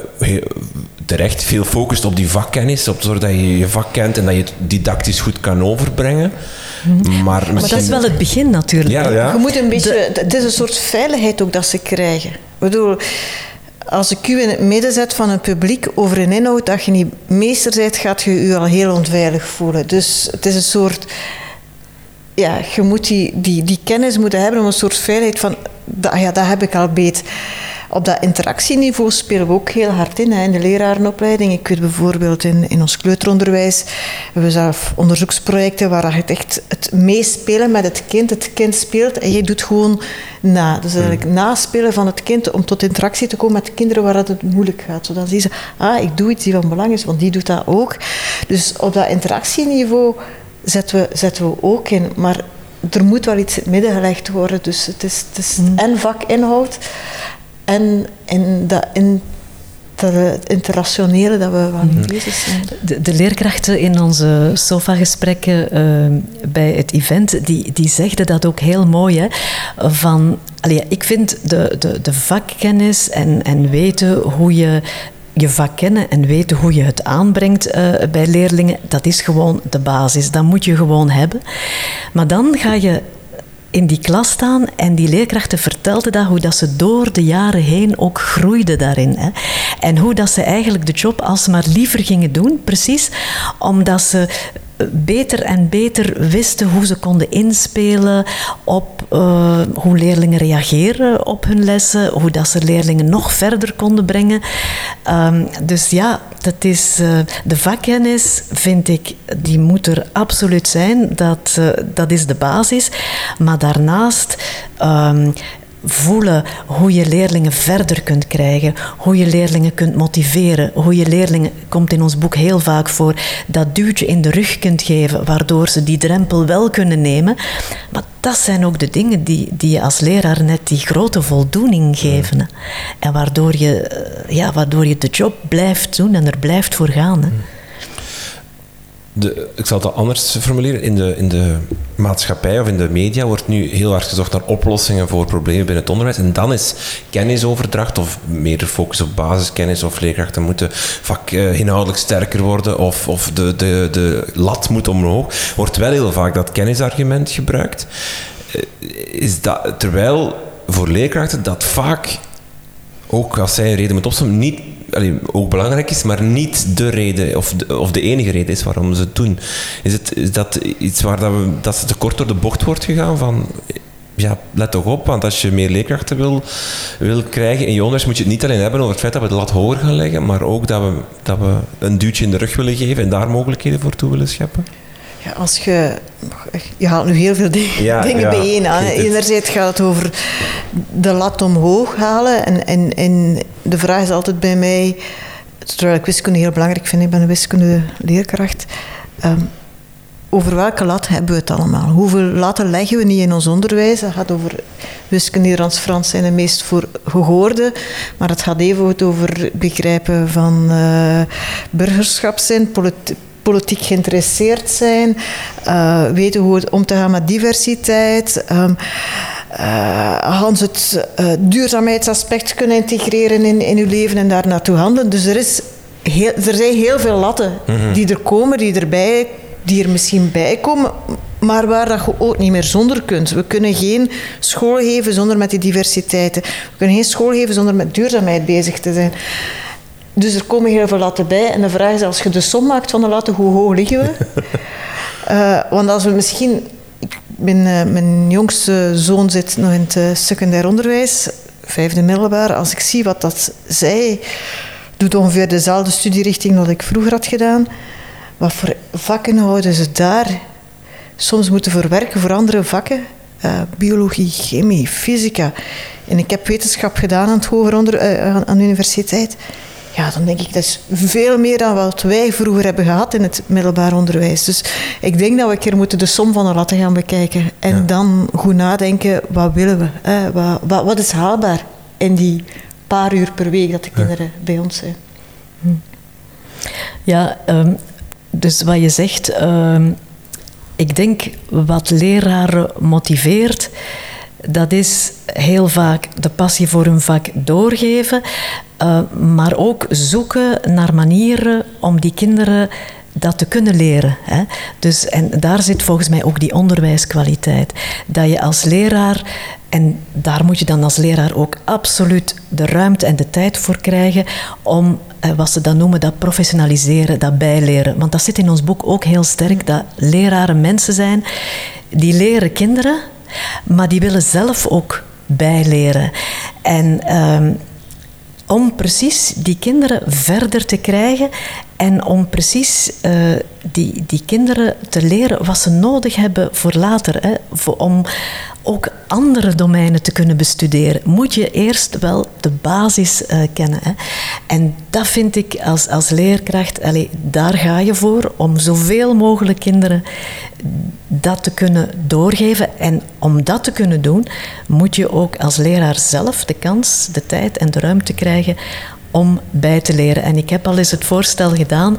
terecht veel focust op die vakkennis, op zorg dat je je vak kent en dat je het didactisch goed kan overbrengen. Maar, Maar dat is wel het begin natuurlijk. Ja, ja. Je moet een beetje, het is een soort veiligheid ook dat ze krijgen. Ik bedoel, als ik u in het midden zet van een publiek over een inhoud dat je niet meester bent, gaat je je al heel onveilig voelen. Dus het is een soort, ja, je moet die, die, die kennis moeten hebben om een soort veiligheid van, ja, dat heb ik al beet. Op dat interactieniveau spelen we ook heel hard in, hè, in de lerarenopleiding. Ik weet bijvoorbeeld in, in ons kleuteronderwijs, we hebben zelf onderzoeksprojecten waar je het echt het meespelen met het kind. Het kind speelt en je doet gewoon na. Dus eigenlijk naspelen van het kind om tot interactie te komen met kinderen waar het moeilijk gaat. Zodat zien ze, ah, ik doe iets die van belang is, want die doet dat ook. Dus op dat interactieniveau zetten we, zetten we ook in. Maar er moet wel iets in het midden gelegd worden. Dus het is, het is en vakinhoud en, en dat inter, interrationele dat we mee bezig zijn. De, de leerkrachten in onze sofagesprekken eh, bij het event, die, die zegden dat ook heel mooi. Hè? Van, allee, ik vind de, de, de vakkennis en, en weten hoe je je vak kennen en weten hoe je het aanbrengt eh, bij leerlingen, dat is gewoon de basis. Dat moet je gewoon hebben. Maar dan ga je in die klas staan en die leerkrachten vertelden dat, hoe dat ze door de jaren heen ook groeiden daarin. Hè. En hoe dat ze eigenlijk de job alsmaar liever gingen doen, precies omdat ze beter en beter wisten hoe ze konden inspelen op uh, hoe leerlingen reageren op hun lessen, hoe dat ze leerlingen nog verder konden brengen. Um, dus ja, dat is, uh, de vakkennis, vind ik, die moet er absoluut zijn. Dat, uh, dat is de basis. Maar daarnaast um, voelen hoe je leerlingen verder kunt krijgen, hoe je leerlingen kunt motiveren, hoe je leerlingen, komt in ons boek heel vaak voor, dat duwtje in de rug kunt geven, waardoor ze die drempel wel kunnen nemen. Maar dat zijn ook de dingen die, die je als leraar net die grote voldoening geven. En waardoor je, ja, waardoor je de job blijft doen en er blijft voor gaan. Hè. De, ik zal het anders formuleren. In de, in de maatschappij of in de media wordt nu heel hard gezocht naar oplossingen voor problemen binnen het onderwijs. En dan is kennisoverdracht of meer focus op basiskennis of leerkrachten moeten vak uh, inhoudelijk sterker worden of, of de, de, de lat moet omhoog. Wordt wel heel vaak dat kennisargument gebruikt. Uh, is terwijl voor leerkrachten dat vaak, ook als zij een reden moet opsommen, niet allee, ook belangrijk is, maar niet de reden of de, of de enige reden is waarom ze het doen. Is, het, is dat iets waar dat, we, dat ze te kort door de bocht wordt gegaan van... Ja, let toch op, want als je meer leerkrachten wil, wil krijgen in je moet je het niet alleen hebben over het feit dat we de lat hoger gaan leggen, maar ook dat we, dat we een duwtje in de rug willen geven en daar mogelijkheden voor toe willen scheppen. Ja, als je, je haalt nu heel veel dingen, ja, dingen ja, bijeen. Aan. Enerzijds gaat het over de lat omhoog halen. En, en, en de vraag is altijd bij mij, terwijl ik wiskunde heel belangrijk vind, ik ben een wiskunde leerkracht. Um, over welke lat hebben we het allemaal? Hoeveel latten leggen we niet in ons onderwijs? Dat gaat over wiskunde, Nederlands, Frans zijn de meest voor gehoorde. Maar het gaat even over begrijpen van uh, burgerschap zijn, politiek politiek geïnteresseerd zijn, uh, weten hoe het om te gaan met diversiteit, um, uh, Hans het uh, duurzaamheidsaspect kunnen integreren in, in uw leven en daar naartoe handelen. Dus er, is heel, er zijn heel veel latten mm -hmm. die er komen, die, erbij, die er misschien bij komen, maar waar dat je ook niet meer zonder kunt. We kunnen geen school geven zonder met die diversiteiten. We kunnen geen school geven zonder met duurzaamheid bezig te zijn. Dus er komen heel veel latten bij. En de vraag is, als je de som maakt van de latten, hoe hoog liggen we? uh, want als we misschien... Ik ben, uh, mijn jongste zoon zit nog in het uh, secundair onderwijs, vijfde middelbaar. Als ik zie wat dat zij doet, ongeveer dezelfde studierichting dat ik vroeger had gedaan. Wat voor vakken houden ze daar soms moeten verwerken voor andere vakken. eh, biologie, chemie, fysica. En ik heb wetenschap gedaan aan het hoger onder, aan, de universiteit. Ja, dan denk ik, dat is veel meer dan wat wij vroeger hebben gehad in het middelbaar onderwijs. Dus ik denk dat we een keer moeten de som van de latten gaan bekijken. En dan goed nadenken, wat willen we? Hè? Wat, wat, wat, is haalbaar in die paar uur per week dat de kinderen bij ons zijn? Hm. Ja, ehm, dus wat je zegt, ehm, ik denk wat leraren motiveert, dat is heel vaak de passie voor hun vak doorgeven, uh, maar ook zoeken naar manieren om die kinderen dat te kunnen leren. Hè. Dus, en daar zit volgens mij ook die onderwijskwaliteit. Dat je als leraar, en daar moet je dan als leraar ook absoluut de ruimte en de tijd voor krijgen om eh, wat ze dan noemen, dat professionaliseren, dat bijleren. Want dat zit in ons boek ook heel sterk, dat leraren mensen zijn die leren kinderen, maar die willen zelf ook bijleren. En ehm, om precies die kinderen verder te krijgen en om precies uh, die, die kinderen te leren wat ze nodig hebben voor later. Hè, om ook andere domeinen te kunnen bestuderen, moet je eerst wel de basis uh, kennen. Hè. En dat vind ik als, als leerkracht, allez, daar ga je voor om zoveel mogelijk kinderen dat te kunnen doorgeven. En om dat te kunnen doen, moet je ook als leraar zelf de kans, de tijd en de ruimte krijgen om bij te leren. En ik heb al eens het voorstel gedaan.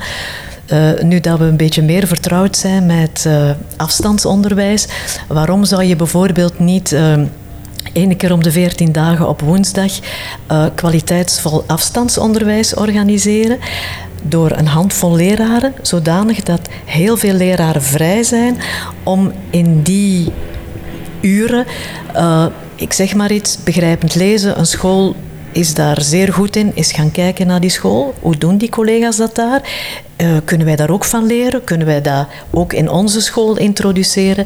Uh, nu dat we een beetje meer vertrouwd zijn met uh, afstandsonderwijs, waarom zou je bijvoorbeeld niet uh, keer om de veertien dagen op woensdag kwaliteitsvol afstandsonderwijs organiseren? Door een handvol leraren, zodanig dat heel veel leraren vrij zijn om in die uren, ik zeg maar iets, begrijpend lezen, een school is daar zeer goed in, is gaan kijken naar die school. Hoe doen die collega's dat daar? Uh, kunnen wij daar ook van leren? Kunnen wij dat ook in onze school introduceren?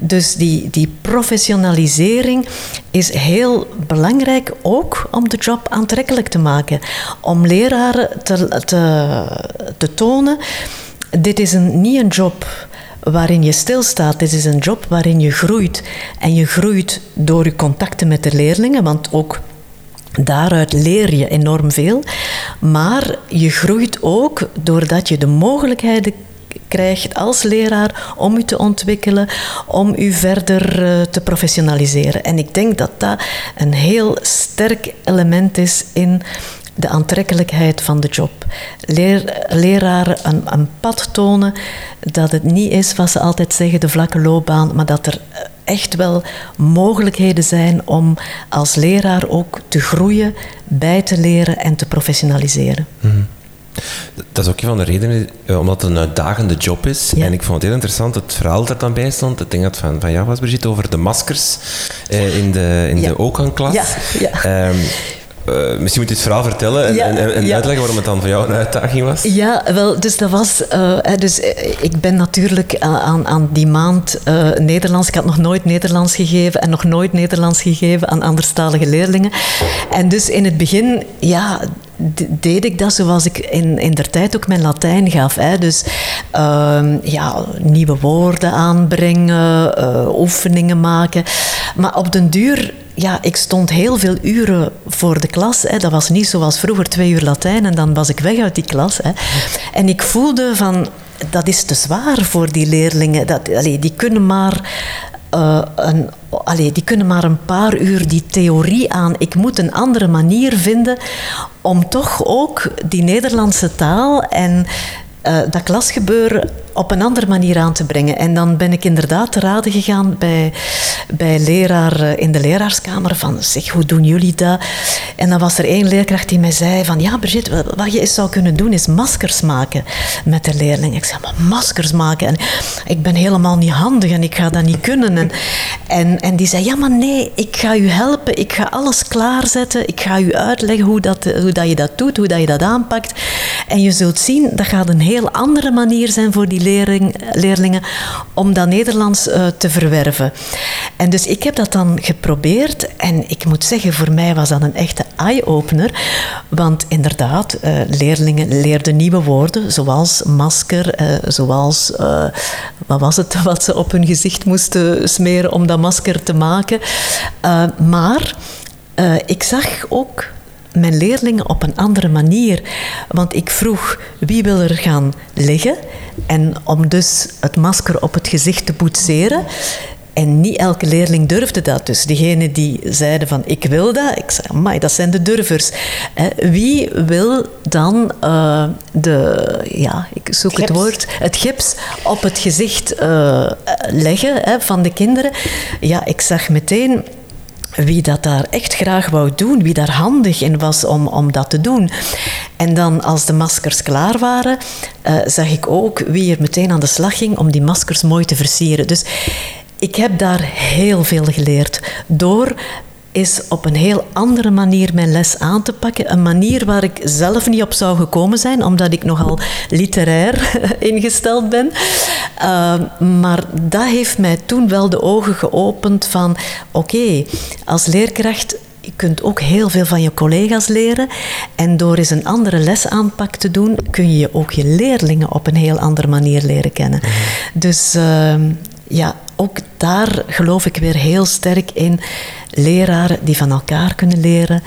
Dus die, die professionalisering is heel belangrijk ook om de job aantrekkelijk te maken. Om leraren te, te, te tonen, dit is een, niet een job waarin je stilstaat. Dit is een job waarin je groeit. En je groeit door je contacten met de leerlingen, want ook Daaruit leer je enorm veel, maar je groeit ook doordat je de mogelijkheden krijgt als leraar om u te ontwikkelen, om u verder uh, te professionaliseren. En ik denk dat dat een heel sterk element is in de aantrekkelijkheid van de job. Leer, leraren een, een pad tonen dat het niet is wat ze altijd zeggen, de vlakke loopbaan, maar dat er echt wel mogelijkheden zijn om als leraar ook te groeien, bij te leren en te professionaliseren. Mhm. Dat is ook een van de redenen, eh, omdat het een uitdagende job is. En ik vond het heel interessant, het verhaal dat dan bij stond. Ik denk dat van, van jou was, Brigitte, over de maskers eh, in de, in de OKAN-klas. Ja, ja. Um, uh, misschien moet je het verhaal vertellen en, en, en uitleggen waarom het dan voor jou een uitdaging was. Ja, wel, dus dat was... Uh, dus ik ben natuurlijk aan, aan die maand uh, Nederlands... Ik had nog nooit Nederlands gegeven en nog nooit Nederlands gegeven aan anderstalige leerlingen. En dus in het begin, ja, deed ik dat zoals ik in, in der tijd ook mijn Latijn gaf. Hè. Dus uh, ja, nieuwe woorden aanbrengen, oefeningen maken. Maar op den duur ja, ik stond heel veel uren voor de klas. Hè. Dat was niet zoals vroeger twee uur Latijn en dan was ik weg uit die klas. Hè. En ik voelde van, dat is te zwaar voor die leerlingen. Dat, allee, die kunnen maar... Uh, een, die kunnen maar een paar uur die theorie aan. Ik moet een andere manier vinden om toch ook die Nederlandse taal en uh, dat klasgebeuren op een andere manier aan te brengen. En dan ben ik inderdaad te raden gegaan bij, bij leraar eh, in de leraarskamer van zeg, hoe doen jullie dat? En dan was er één leerkracht die mij zei van ja Brigitte, wat je eens zou kunnen doen is maskers maken met de leerlingen. Ik zei, maar maskers maken? En ik ben helemaal niet handig en ik ga dat niet kunnen. En, en, en die zei, ja maar nee, ik ga u helpen, ik ga alles klaarzetten, ik ga u uitleggen hoe, dat, hoe dat je dat doet, hoe dat je dat aanpakt. En je zult zien, dat gaat een heel andere manier zijn voor die leerling, leerlingen om dat Nederlands uh, te verwerven. En dus ik heb dat dan geprobeerd en ik moet zeggen, voor mij was dat een echte eye-opener. Want inderdaad, uh, leerlingen leerden nieuwe woorden, zoals masker, uh, zoals, wat was het, wat ze op hun gezicht moesten smeren om dat masker te maken. maar ik zag ook mijn leerlingen op een andere manier. Want ik vroeg wie wil er gaan liggen en om dus het masker op het gezicht te boetseren. En niet elke leerling durfde dat. Dus diegenen die zeiden van ik wil dat, ik zei, amai, dat zijn de durvers. Wie wil dan uh, de, ja, ik zoek het woord, het gips op het gezicht uh, leggen hè, van de kinderen? Ja, ik zag meteen wie dat daar echt graag wou doen, wie daar handig in was om, om dat te doen. En dan als de maskers klaar waren, uh, zag ik ook wie er meteen aan de slag ging om die maskers mooi te versieren. Dus ik heb daar heel veel geleerd door is op een heel andere manier mijn les aan te pakken. Een manier waar ik zelf niet op zou gekomen zijn, omdat ik nogal literair ingesteld ben. Uh, maar dat heeft mij toen wel de ogen geopend van oké, als leerkracht je kunt ook heel veel van je collega's leren. En door eens een andere lesaanpak te doen, kun je ook je leerlingen op een heel andere manier leren kennen. Mhm. Dus uh, ja, ook daar geloof ik weer heel sterk in. Leraren die van elkaar kunnen leren,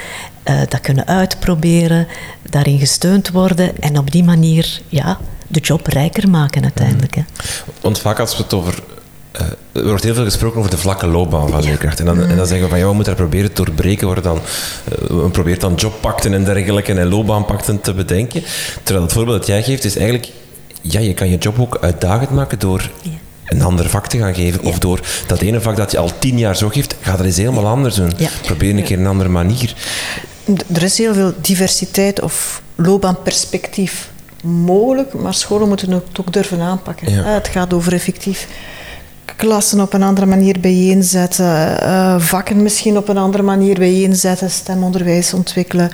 uh, dat kunnen uitproberen, daarin gesteund worden en op die manier ja, de job rijker maken uiteindelijk. Hè. Want vaak als we het over uh, er wordt heel veel gesproken over de vlakke loopbaan van leerkrachten. En dan, en dan zeggen we van ja, we moeten daar proberen te doorbreken. Worden dan, uh, we proberen dan jobpakten en dergelijke en loopbaanpakten te bedenken. Terwijl het voorbeeld dat jij geeft is eigenlijk, ja, je kan je job ook uitdagend maken door een ander vak te gaan geven. Of door dat ene vak dat je al tien jaar zo geeft, ga dat eens helemaal anders doen. Probeer een keer een andere manier. Er is heel veel diversiteit of loopbaanperspectief mogelijk, maar scholen moeten het ook durven aanpakken. Het gaat over effectief klassen op een andere manier bijeenzetten, uh, vakken misschien op een andere manier bijeenzetten, stemonderwijs ontwikkelen.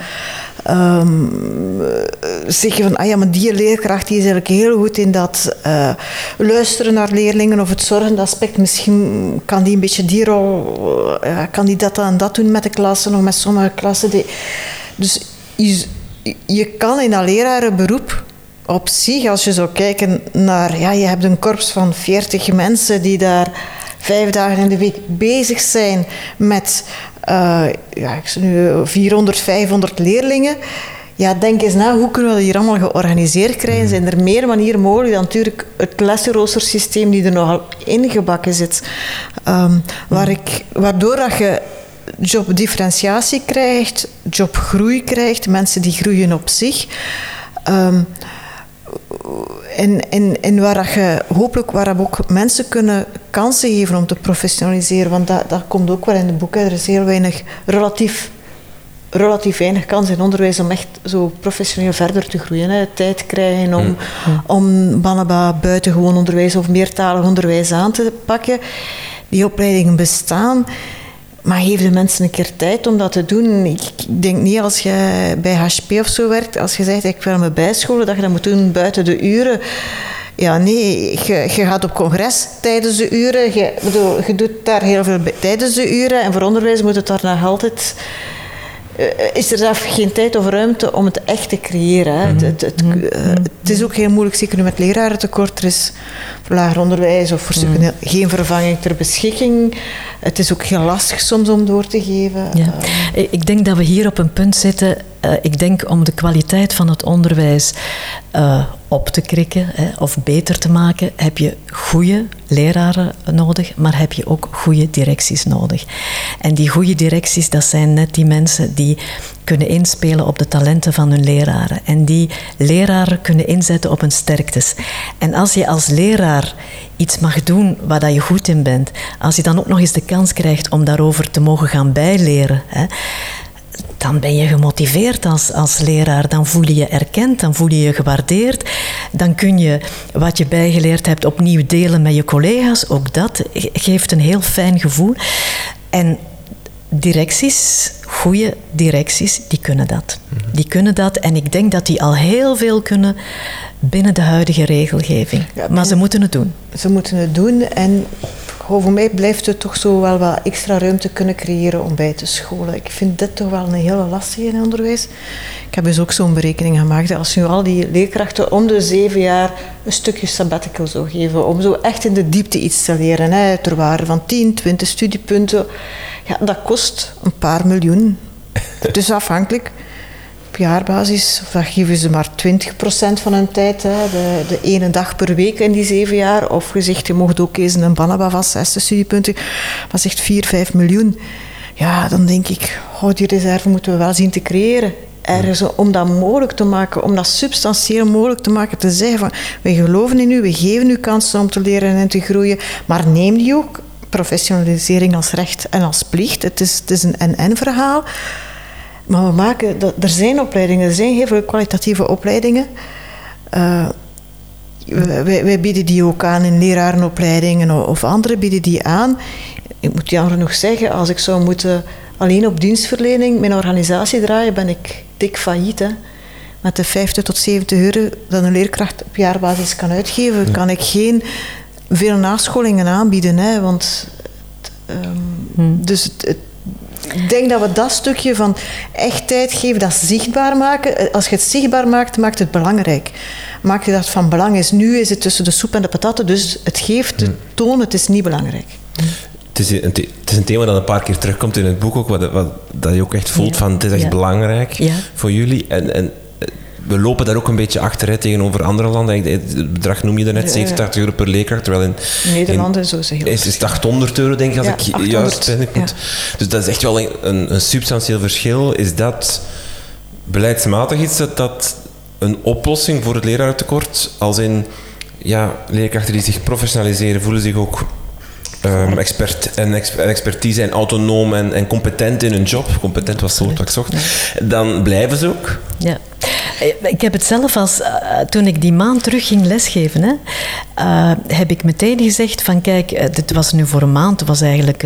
Um, zeggen van, ah ja, maar die leerkracht die is eigenlijk heel goed in dat uh, luisteren naar leerlingen of het zorgende aspect. Misschien kan die een beetje die rol, uh, kan die dat en dat doen met de klassen of met sommige klassen. Die, dus je, je kan in dat lerarenberoep op zich, als je zou kijken naar, ja, je hebt een korps van 40 mensen die daar vijf dagen in de week bezig zijn met uh, ja, ik nu 400, 500 leerlingen. Ja, denk eens na, hoe kunnen we dat hier allemaal georganiseerd krijgen? Zijn er meer manieren mogelijk dan natuurlijk het lessenroostersysteem die er nogal ingebakken zit? Um, waar ik, waardoor dat je jobdifferentiatie krijgt, jobgroei krijgt, mensen die groeien op zich. Um, en, en, en waar dat je hopelijk waar ook mensen kunnen kansen geven om te professionaliseren. Want dat, dat komt ook wel in het boek. Er is heel weinig, relatief, relatief weinig kans in onderwijs om echt zo professioneel verder te groeien. Hè. Tijd krijgen om, mm. om Banaba buitengewoon onderwijs of meertalig onderwijs aan te pakken. Die opleidingen bestaan. Maar geef de mensen een keer tijd om dat te doen. Ik denk niet als je bij HP of zo werkt, als je zegt ik wil me bijscholen, dat je dat moet doen buiten de uren. Ja, nee, je, je gaat op congres tijdens de uren. Je, bedoel, je doet daar heel veel tijdens de uren. En voor onderwijs moet het daar nog altijd uh, is er zelf geen tijd of ruimte om het echt te creëren. Het, het, het, uh, het, is ook heel moeilijk, zeker nu met lerarentekort. Er is lager onderwijs of voor mm. geen vervanging ter beschikking. Het is ook heel lastig soms om door te geven. Ja. Uh, ik denk dat we hier op een punt zitten. ik denk om de kwaliteit van het onderwijs op te krikken hè, of beter te maken, heb je goede leraren nodig, maar heb je ook goede directies nodig. En die goede directies, dat zijn net die mensen die kunnen inspelen op de talenten van hun leraren. En die leraren kunnen inzetten op hun sterktes. En als je als leraar iets mag doen waar je goed in bent, als je dan ook nog eens de kans krijgt om daarover te mogen gaan bijleren, hè, dan ben je gemotiveerd als, als leraar. Dan voel je je erkend, dan voel je je gewaardeerd. Dan kun je wat je bijgeleerd hebt opnieuw delen met je collega's. Ook dat geeft een heel fijn gevoel. En directies, goede directies, die kunnen dat. Mhm. Die kunnen dat en ik denk dat die al heel veel kunnen binnen de huidige regelgeving. maar ze moeten het doen. Ze moeten het doen en voor mij blijft het toch zo wel wat extra ruimte kunnen creëren om bij te scholen. Ik vind dit toch wel een hele lastige in onderwijs. Ik heb dus ook zo'n berekening gemaakt. Als nu al die leerkrachten om de zeven jaar een stukje sabbatical zou geven, om zo echt in de diepte iets te leren, hè, ter waarde van 10, 20 studiepunten, ja, dat kost een paar miljoen. Is afhankelijk op jaarbasis, dat geven ze maar 20% van hun tijd, hè, de, de ene dag per week in die zeven jaar. Of gezegd, je mocht ook eens een Banaba van 60 studiepunten, maar zegt 4, 5 miljoen. Ja, dan denk ik, oh, die reserve moeten we wel zien te creëren. Ergens om dat mogelijk te maken, om dat substantieel mogelijk te maken, te zeggen van, we geloven in u, we geven u kansen om te leren en te groeien, maar neem die ook, professionalisering als recht en als plicht. Het is, het is een en-en verhaal. Maar we maken, er zijn opleidingen, er zijn heel veel kwalitatieve opleidingen. Uh, wij, wij, bieden die ook aan in lerarenopleidingen of anderen bieden die aan. Ik moet jammer nog zeggen, als ik zou moeten alleen op dienstverlening mijn organisatie draaien, ben ik dik failliet. Hè. Met de 50 tot 70 euro dat een leerkracht op jaarbasis kan uitgeven, kan ik geen veel nascholingen aanbieden. Hè, want, um, Dus het ik denk dat we dat stukje van echtheid geven, dat zichtbaar maken. Als je het zichtbaar maakt, maakt het belangrijk. Maak je dat van belang is. Nu is het tussen de soep en de patatten, dus het geeft, het toon, het is niet belangrijk. Het is, een, het is een thema dat een paar keer terugkomt in het boek ook, wat, wat dat je ook echt voelt van het is echt belangrijk voor jullie. En, en we lopen daar ook een beetje achter hè, tegenover andere landen. Het bedrag noem je er net, 87 euro per leerkracht. Terwijl in Nederland in, zo. Is het 800 euro, denk ik, als ik juist ben. Ik moet, dus dat is echt wel een, een, substantieel verschil. Is dat beleidsmatig iets dat, dat een oplossing voor het lerarentekort, als in ja, leerkrachten die zich professionaliseren, voelen zich ook um, expert en, expertise en autonoom en, en, competent in hun job, competent was het woord wat ik zocht, dan blijven ze ook. Ja. Ik heb het zelf als, uh, toen ik die maand terug ging lesgeven, hè, uh, heb ik meteen gezegd van kijk, dit was nu voor een maand, het was eigenlijk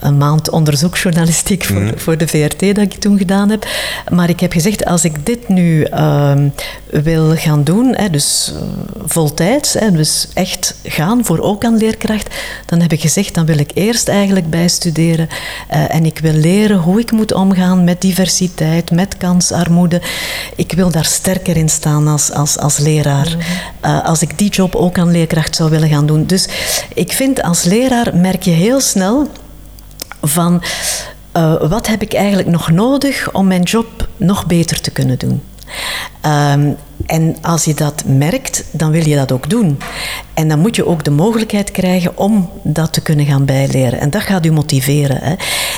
een maand onderzoeksjournalistiek voor, mm. voor de VRT dat ik toen gedaan heb. Maar ik heb gezegd, als ik dit nu ehm, wil gaan doen, hè, dus voltijds, hè, dus echt gaan voor ook aan leerkracht, dan heb ik gezegd, dan wil ik eerst eigenlijk bijstuderen en ik wil leren hoe ik moet omgaan met diversiteit, met kansarmoede. Ik wil daar sterker in staan als, als, als leraar. Mhm. Eh, als ik die job ook aan leerkracht zou willen gaan doen. Dus ik vind als leraar merk je heel snel van uh, wat heb ik eigenlijk nog nodig om mijn job nog beter te kunnen doen. Um, en als je dat merkt, dan wil je dat ook doen. En dan moet je ook de mogelijkheid krijgen om dat te kunnen gaan bijleren. En dat gaat u motiveren. Hè.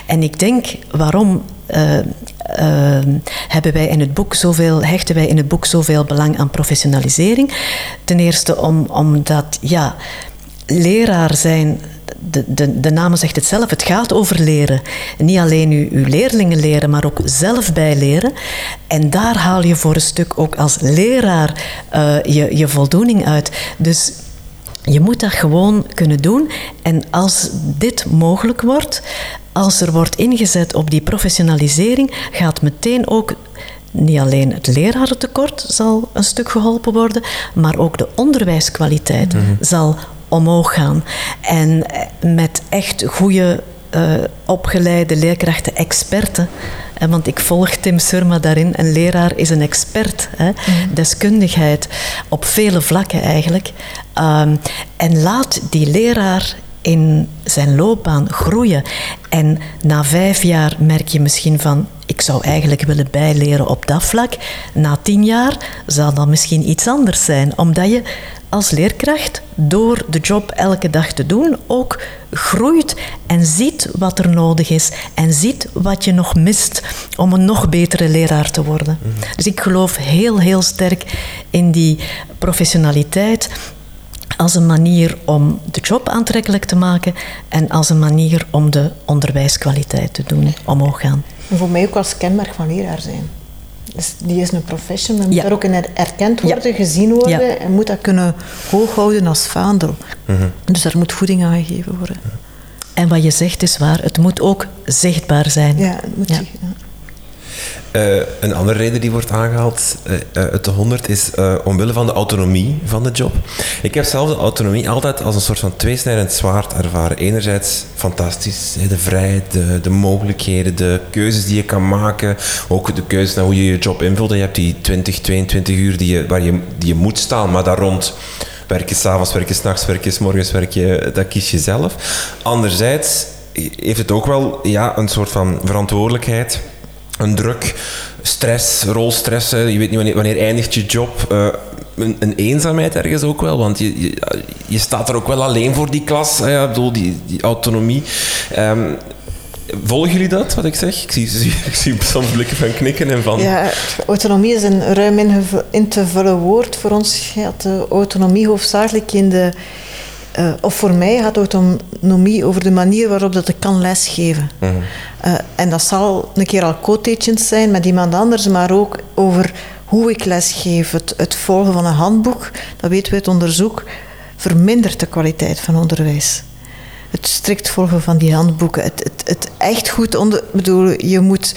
En ik denk, waarom uh, uh, hebben wij in het boek zoveel, hechten wij in het boek zoveel belang aan professionalisering? Ten eerste om, omdat, ja, leraar zijn de, de, de naam zegt het zelf, het gaat over leren. Niet alleen uw, uw leerlingen leren, maar ook zelf bijleren. En daar haal je voor een stuk ook als leraar uh, je, je voldoening uit. Dus je moet dat gewoon kunnen doen. En als dit mogelijk wordt, als er wordt ingezet op die professionalisering, gaat meteen ook niet alleen het lerarentekort zal een stuk geholpen worden, maar ook de onderwijskwaliteit mm -hmm. zal omhoog gaan. En eh, met echt goede uh, opgeleide leerkrachten, experten. Eh, want ik volg Tim Surma daarin. Een leraar is een expert. Hè? Mm. Deskundigheid op vele vlakken eigenlijk. Um, en laat die leraar in zijn loopbaan groeien. En na vijf jaar merk je misschien van, ik zou eigenlijk willen bijleren op dat vlak. Na tien jaar zal dat misschien iets anders zijn, omdat je als leerkracht door de job elke dag te doen ook groeit en ziet wat er nodig is en ziet wat je nog mist om een nog betere leraar te worden. Mhm. Dus ik geloof heel, heel sterk in die professionaliteit als een manier om de job aantrekkelijk te maken en als een manier om de onderwijskwaliteit te doen omhoog gaan. En voor mij ook als kenmerk van leraar zijn. Dus die is een professional, moet daar ook in erkend worden, gezien worden en moet dat kunnen hooghouden als vaandel. Mhm. Dus daar moet voeding aan gegeven worden. En wat je zegt is waar, het moet ook zichtbaar zijn. Ja, het moet Uh, een andere reden die wordt aangehaald uh, uit de 100 is omwille van de autonomie van de job. Ik heb zelf de autonomie altijd als een soort van tweesnijdend zwaard ervaren. Enerzijds fantastisch, de vrijheid, de, de, mogelijkheden, de keuzes die je kan maken. Ook de keuzes naar hoe je je job invult. Je hebt die 20, 22 uur die je, waar je, die je moet staan, maar daar rond werk je s'avonds, werk je s'nachts, werk je s'morgens, werk je, dat kies je zelf. Anderzijds heeft het ook wel ja, een soort van verantwoordelijkheid een druk, stress, rolstress. Je weet niet wanneer, eindigt je job. Uh, een, een, eenzaamheid ergens ook wel, want je, je, staat er ook wel alleen voor die klas. Ja, bedoel, die, die autonomie. Um, Volgen jullie dat, wat ik zeg? Ik zie, soms blikken van knikken en van... Ja, autonomie is een ruim in te vullen woord. Voor ons de autonomie hoofdzakelijk in de... Uh, of voor mij gaat autonomie over de manier waarop dat ik kan lesgeven. Mm uh, en dat zal een keer al co zijn met iemand anders, maar ook over hoe ik lesgeef. Het, het volgen van een handboek, dat weten we uit onderzoek, vermindert de kwaliteit van onderwijs het strikt volgen van die handboeken. Het, het, het echt goed onder. bedoel, je moet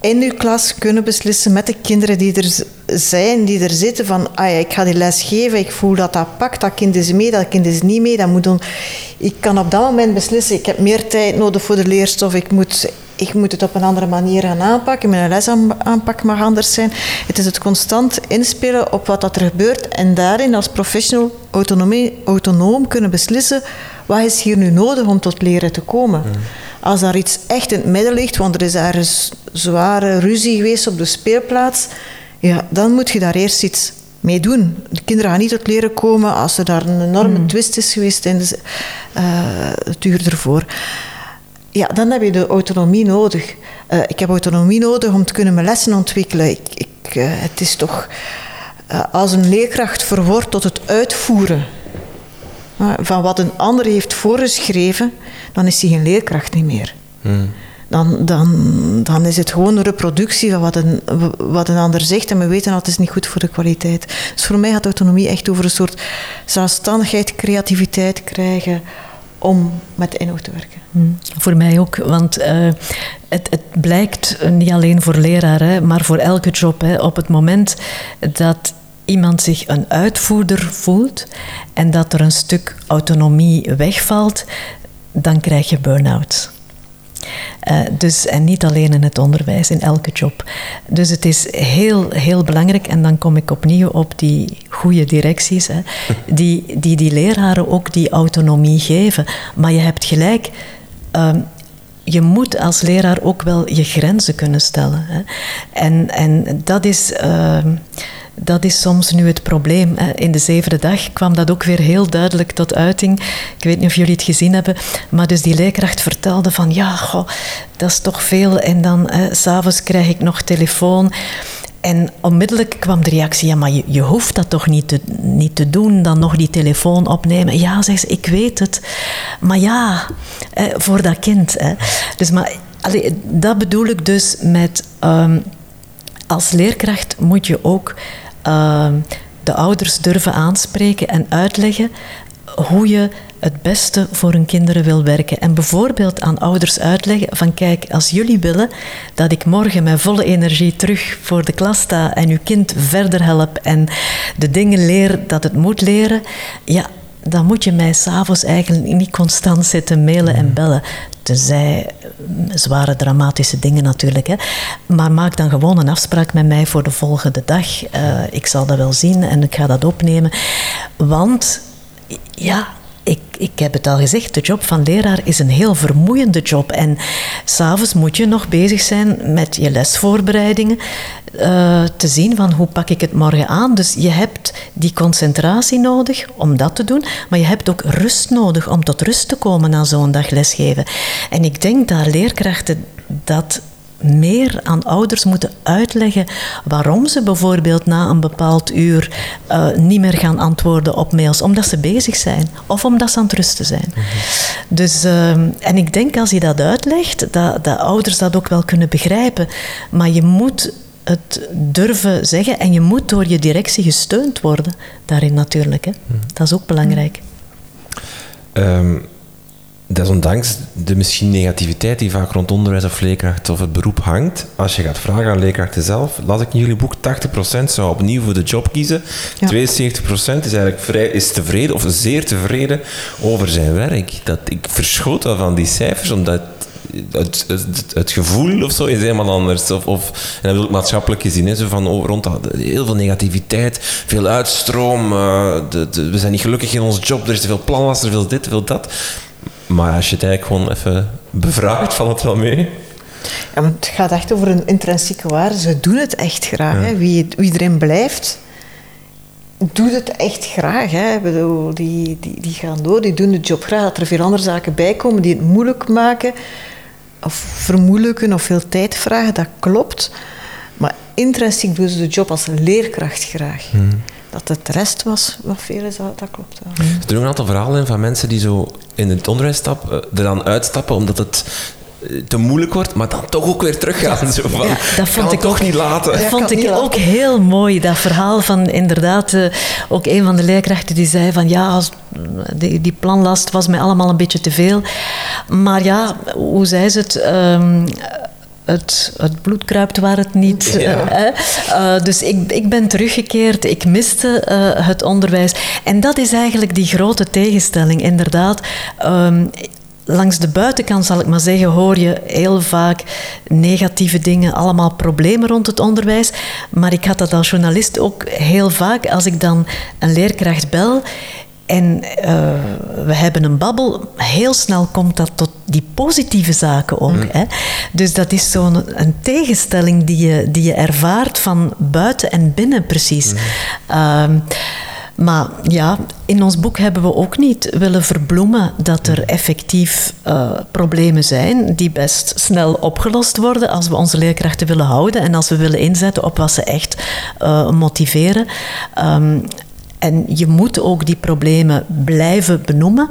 in je klas kunnen beslissen met de kinderen die er zijn, die er zitten, van ah ja, ik ga die les geven, ik voel dat dat pakt, dat kind is mee, dat kind is niet mee. Dat moet dan, ik kan op dat moment beslissen, ik heb meer tijd nodig voor de leerstof, ik moet, ik moet het op een andere manier gaan aanpakken, mijn lesaanpak mag anders zijn. Het is het constant inspelen op wat dat er gebeurt en daarin als professional autonoom kunnen beslissen wat is hier nu nodig om tot leren te komen. Als daar iets echt in het midden ligt, want er is ergens zware ruzie geweest op de speelplaats, ja, dan moet je daar eerst iets mee doen. De kinderen gaan niet tot leren komen als er daar een enorme mm. twist is geweest tijdens uh, het uur ervoor. Ja, dan heb je de autonomie nodig. Uh, ik heb autonomie nodig om te kunnen mijn lessen ontwikkelen. Ik, ik, uh, het is toch als een leerkracht verwoord tot het uitvoeren van wat een ander heeft voorgeschreven, dan is hij geen leerkracht niet meer. Hmm. Dan, dan, dan is het gewoon een reproductie van wat een, wat een ander zegt en we weten dat het is niet goed voor de kwaliteit. Dus voor mij gaat autonomie echt over een soort zelfstandigheid, creativiteit krijgen om met de inhoud te werken. Hmm. Voor mij ook, want uh, het, het, blijkt niet alleen voor leraren, maar voor elke job. Hè, op het moment dat iemand zich een uitvoerder voelt en dat er een stuk autonomie wegvalt, dan krijg je burn-out. Uh, dus, en niet alleen in het onderwijs, in elke job. Dus het is heel, heel belangrijk, en dan kom ik opnieuw op die goede directies, hè, die, die die leraren ook die autonomie geven. Maar je hebt gelijk, uh, je moet als leraar ook wel je grenzen kunnen stellen. Hè. En, en dat is. Uh, dat is soms nu het probleem. In de zevende dag kwam dat ook weer heel duidelijk tot uiting. Ik weet niet of jullie het gezien hebben, maar dus die leerkracht vertelde van ja, goh, dat is toch veel. En dan s'avonds krijg ik nog telefoon. En onmiddellijk kwam de reactie, ja, maar je, je hoeft dat toch niet te, niet te doen, dan nog die telefoon opnemen. Ja, zegt ze, ik weet het. Maar ja, voor dat kind. Hè. Dus maar, dat bedoel ik dus met... Ehm, als leerkracht moet je ook Ehm, de ouders durven aanspreken en uitleggen hoe je het beste voor hun kinderen wil werken. En bijvoorbeeld aan ouders uitleggen van kijk, als jullie willen dat ik morgen met volle energie terug voor de klas sta en uw kind verder help en de dingen leer dat het moet leren, ja, dan moet je mij s'avonds eigenlijk niet constant zitten mailen en bellen. Tenzij mm, zware dramatische dingen natuurlijk. Hè. Maar maak dan gewoon een afspraak met mij voor de volgende dag. Uh, ik zal dat wel zien en ik ga dat opnemen. Want ja, ik, ik heb het al gezegd, de job van leraar is een heel vermoeiende job. En s'avonds moet je nog bezig zijn met je lesvoorbereidingen. Uh, te zien van hoe pak ik het morgen aan. Dus je hebt die concentratie nodig om dat te doen. Maar je hebt ook rust nodig om tot rust te komen na zo'n dag lesgeven. En ik denk dat leerkrachten dat meer aan ouders moeten uitleggen waarom ze bijvoorbeeld na een bepaald uur uh, niet meer gaan antwoorden op mails, omdat ze bezig zijn of omdat ze aan het rusten zijn. Dus, uh, en ik denk als je dat uitlegt, dat, dat ouders dat ook wel kunnen begrijpen. Maar je moet het durven zeggen en je moet door je directie gesteund worden daarin natuurlijk. Hè. Mhm. Dat is ook belangrijk. Um desondanks de misschien negativiteit die vaak rond onderwijs of leerkracht of het beroep hangt, als je gaat vragen aan leerkrachten zelf, las ik in jullie boek, 80% zou opnieuw voor de job kiezen, 72% is eigenlijk vrij, is tevreden of zeer tevreden over zijn werk. Dat, ik verschoot wel van die cijfers, omdat het, het, het, gevoel of zo is helemaal anders. Of, of, en dat wil ik maatschappelijk gezien, hè, zo van oh, rond dat, heel veel negativiteit, veel uitstroom, uh, de, de, we zijn niet gelukkig in onze job, er is te veel planlast, er veel dit, te veel dat. Maar als je het eigenlijk gewoon even bevraagt, valt het wel mee. Ja, het gaat echt over een intrinsieke waarde. Ze doen het echt graag. Hè. Wie, wie erin blijft, doet het echt graag. Hè. Ik bedoel, die, die, die gaan door, die doen de job graag. Dat er veel andere zaken bij komen die het moeilijk maken, of vermoeilijken, of veel tijd vragen, dat klopt. Maar intrinsiek doen ze de job als leerkracht graag. Hmm. Dat het de rest was wat veel is, dat, klopt wel. Er doen een aantal verhalen van mensen die zo in het onderwijs stappen, er dan uitstappen omdat het te moeilijk wordt, maar dan toch ook weer teruggaan. Zo van, dat vond ik toch niet laten. Dat vond ik ook heel mooi, dat verhaal van inderdaad, uh, ook een van de leerkrachten die zei van ja, als, die, die, planlast was mij allemaal een beetje te veel. Maar ja, hoe zei ze het? Um, het, het, bloed kruipt waar het niet. Ja. Uh, dus ik, ik ben teruggekeerd, ik miste uh, het onderwijs. En dat is eigenlijk die grote tegenstelling, inderdaad. Um, langs de buitenkant, zal ik maar zeggen, hoor je heel vaak negatieve dingen, allemaal problemen rond het onderwijs. Maar ik had dat als journalist ook heel vaak als ik dan een leerkracht bel. En uh, we hebben een babbel. Heel snel komt dat tot die positieve zaken ook. Mm. Hè? Dus dat is zo'n een tegenstelling die je, die je ervaart van buiten en binnen precies. Mm. Uh, maar ja, in ons boek hebben we ook niet willen verbloemen dat er effectief uh, problemen zijn die best snel opgelost worden als we onze leerkrachten willen houden en als we willen inzetten op wat ze echt uh, motiveren. Um, en je moet ook die problemen blijven benoemen,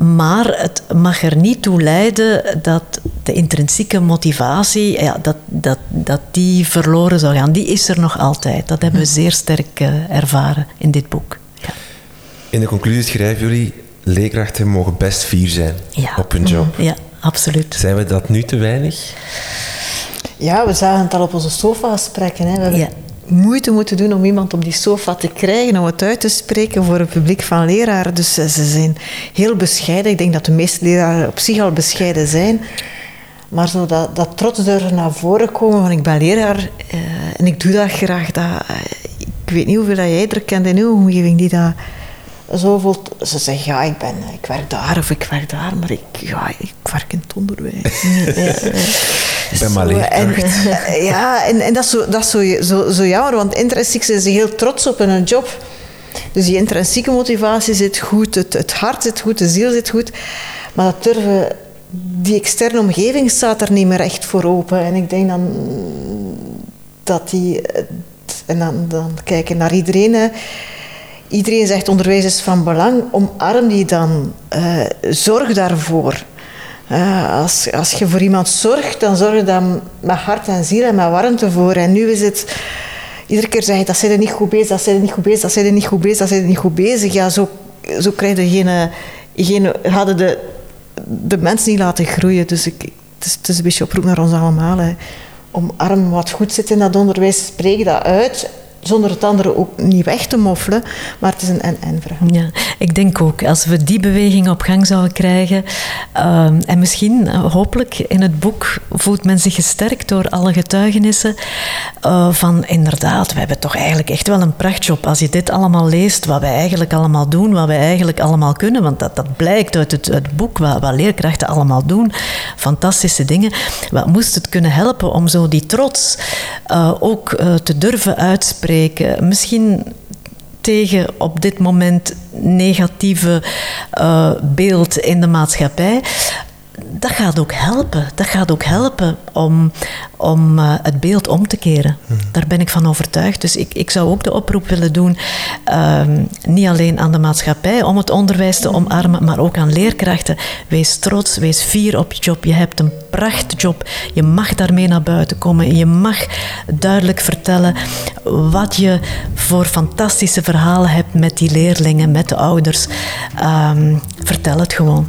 maar het mag er niet toe leiden dat de intrinsieke motivatie, ja, dat, dat, dat die verloren zou gaan. Die is er nog altijd. Dat hebben we zeer sterk uh, ervaren in dit boek. Ja. In de conclusie schrijven jullie, leerkrachten mogen best vier zijn ja. op hun job. Ja, absoluut. Zijn we dat nu te weinig? Ja, we zagen het al op onze sofa-gesprekken. We hebben moeite moeten doen om iemand op die sofa te krijgen, om het uit te spreken voor het publiek van leraren. Dus ze zijn heel bescheiden. Ik denk dat de meeste leraren op zich al bescheiden zijn. Maar zo dat, dat trots durven naar voren komen van ik ben leraar uh, en ik doe dat graag. Dat, uh, ik weet niet hoeveel dat jij er kent in uw omgeving die dat zo voelt. Ze zeggen ja, ik, ben, ik werk daar of ik werk daar, maar ik, ja, ik werk in het onderwijs. ik ben maar leerkracht. ja, en, en dat is, zo, dat is zo, zo, zo jammer, want intrinsiek zijn ze heel trots op hun job. Dus die intrinsieke motivatie zit goed, het, het hart zit goed, de ziel zit goed. Maar dat durven, die externe omgeving staat er niet meer echt voor open. En ik denk dan dat die... En dan, dan kijken naar iedereen iedereen zegt onderwijs is van belang, omarm die dan. Uh, zorg daarvoor. Uh, als, als je voor iemand zorgt, dan zorg je dan met hart en ziel en met warmte voor. En nu is het... Iedere keer zeg je, dat zijn er niet goed bezig, dat zijn er niet goed bezig, dat zijn er niet goed bezig, dat zijn er niet goed bezig. Ja, zo, zo krijg je geen... geen hadden de, de mensen niet laten groeien. Dus ik, het, is, het is een beetje oproep naar ons allemaal. Hè. Omarm wat goed zit in dat onderwijs, spreek dat uit zonder het andere ook niet weg te moffelen. Maar het is een en-en-vraag. Ja, ik denk ook, als we die beweging op gang zouden krijgen... Uh, en misschien, uh, hopelijk, in het boek voelt men zich gesterkt door alle getuigenissen uh, van inderdaad, we hebben toch eigenlijk echt wel een prachtjob. Als je dit allemaal leest, wat wij eigenlijk allemaal doen, wat wij eigenlijk allemaal kunnen, want dat, dat blijkt uit het, het boek, wat, leerkrachten allemaal doen. Fantastische dingen. Wat moest het kunnen helpen om zo die trots uh, ook te durven uitspreken Misschien tegen op dit moment negatieve uh, beeld in de maatschappij dat gaat ook helpen. Dat gaat ook helpen om, om uh, het beeld om te keren. Hmm. Daar ben ik van overtuigd. Dus ik, ik zou ook de oproep willen doen, uh, niet alleen aan de maatschappij om het onderwijs te omarmen, maar ook aan leerkrachten. Wees trots, wees fier op je job. Je hebt een prachtjob. Je mag daarmee naar buiten komen. Je mag duidelijk vertellen wat je voor fantastische verhalen hebt met die leerlingen, met de ouders. Uh, vertel het gewoon.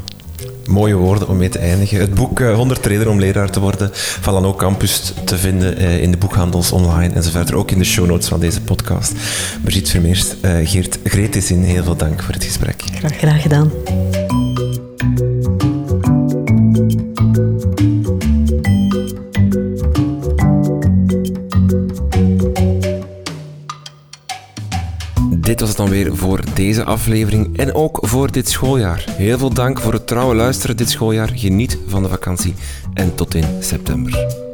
Mooie woorden om mee te eindigen. Het boek uh, 100 Trader om leraar te worden van Lano Campus te vinden uh, in de boekhandels online en zo verder. Ook in de show notes van deze podcast. Brigitte Vermeerst, uh, Geert Gretesin, heel veel dank voor het gesprek. Graag, graag gedaan. Dit was het dan weer voor deze aflevering en ook voor dit schooljaar. Heel veel dank voor het trouwe luisteren dit schooljaar. Geniet van de vakantie en tot in september.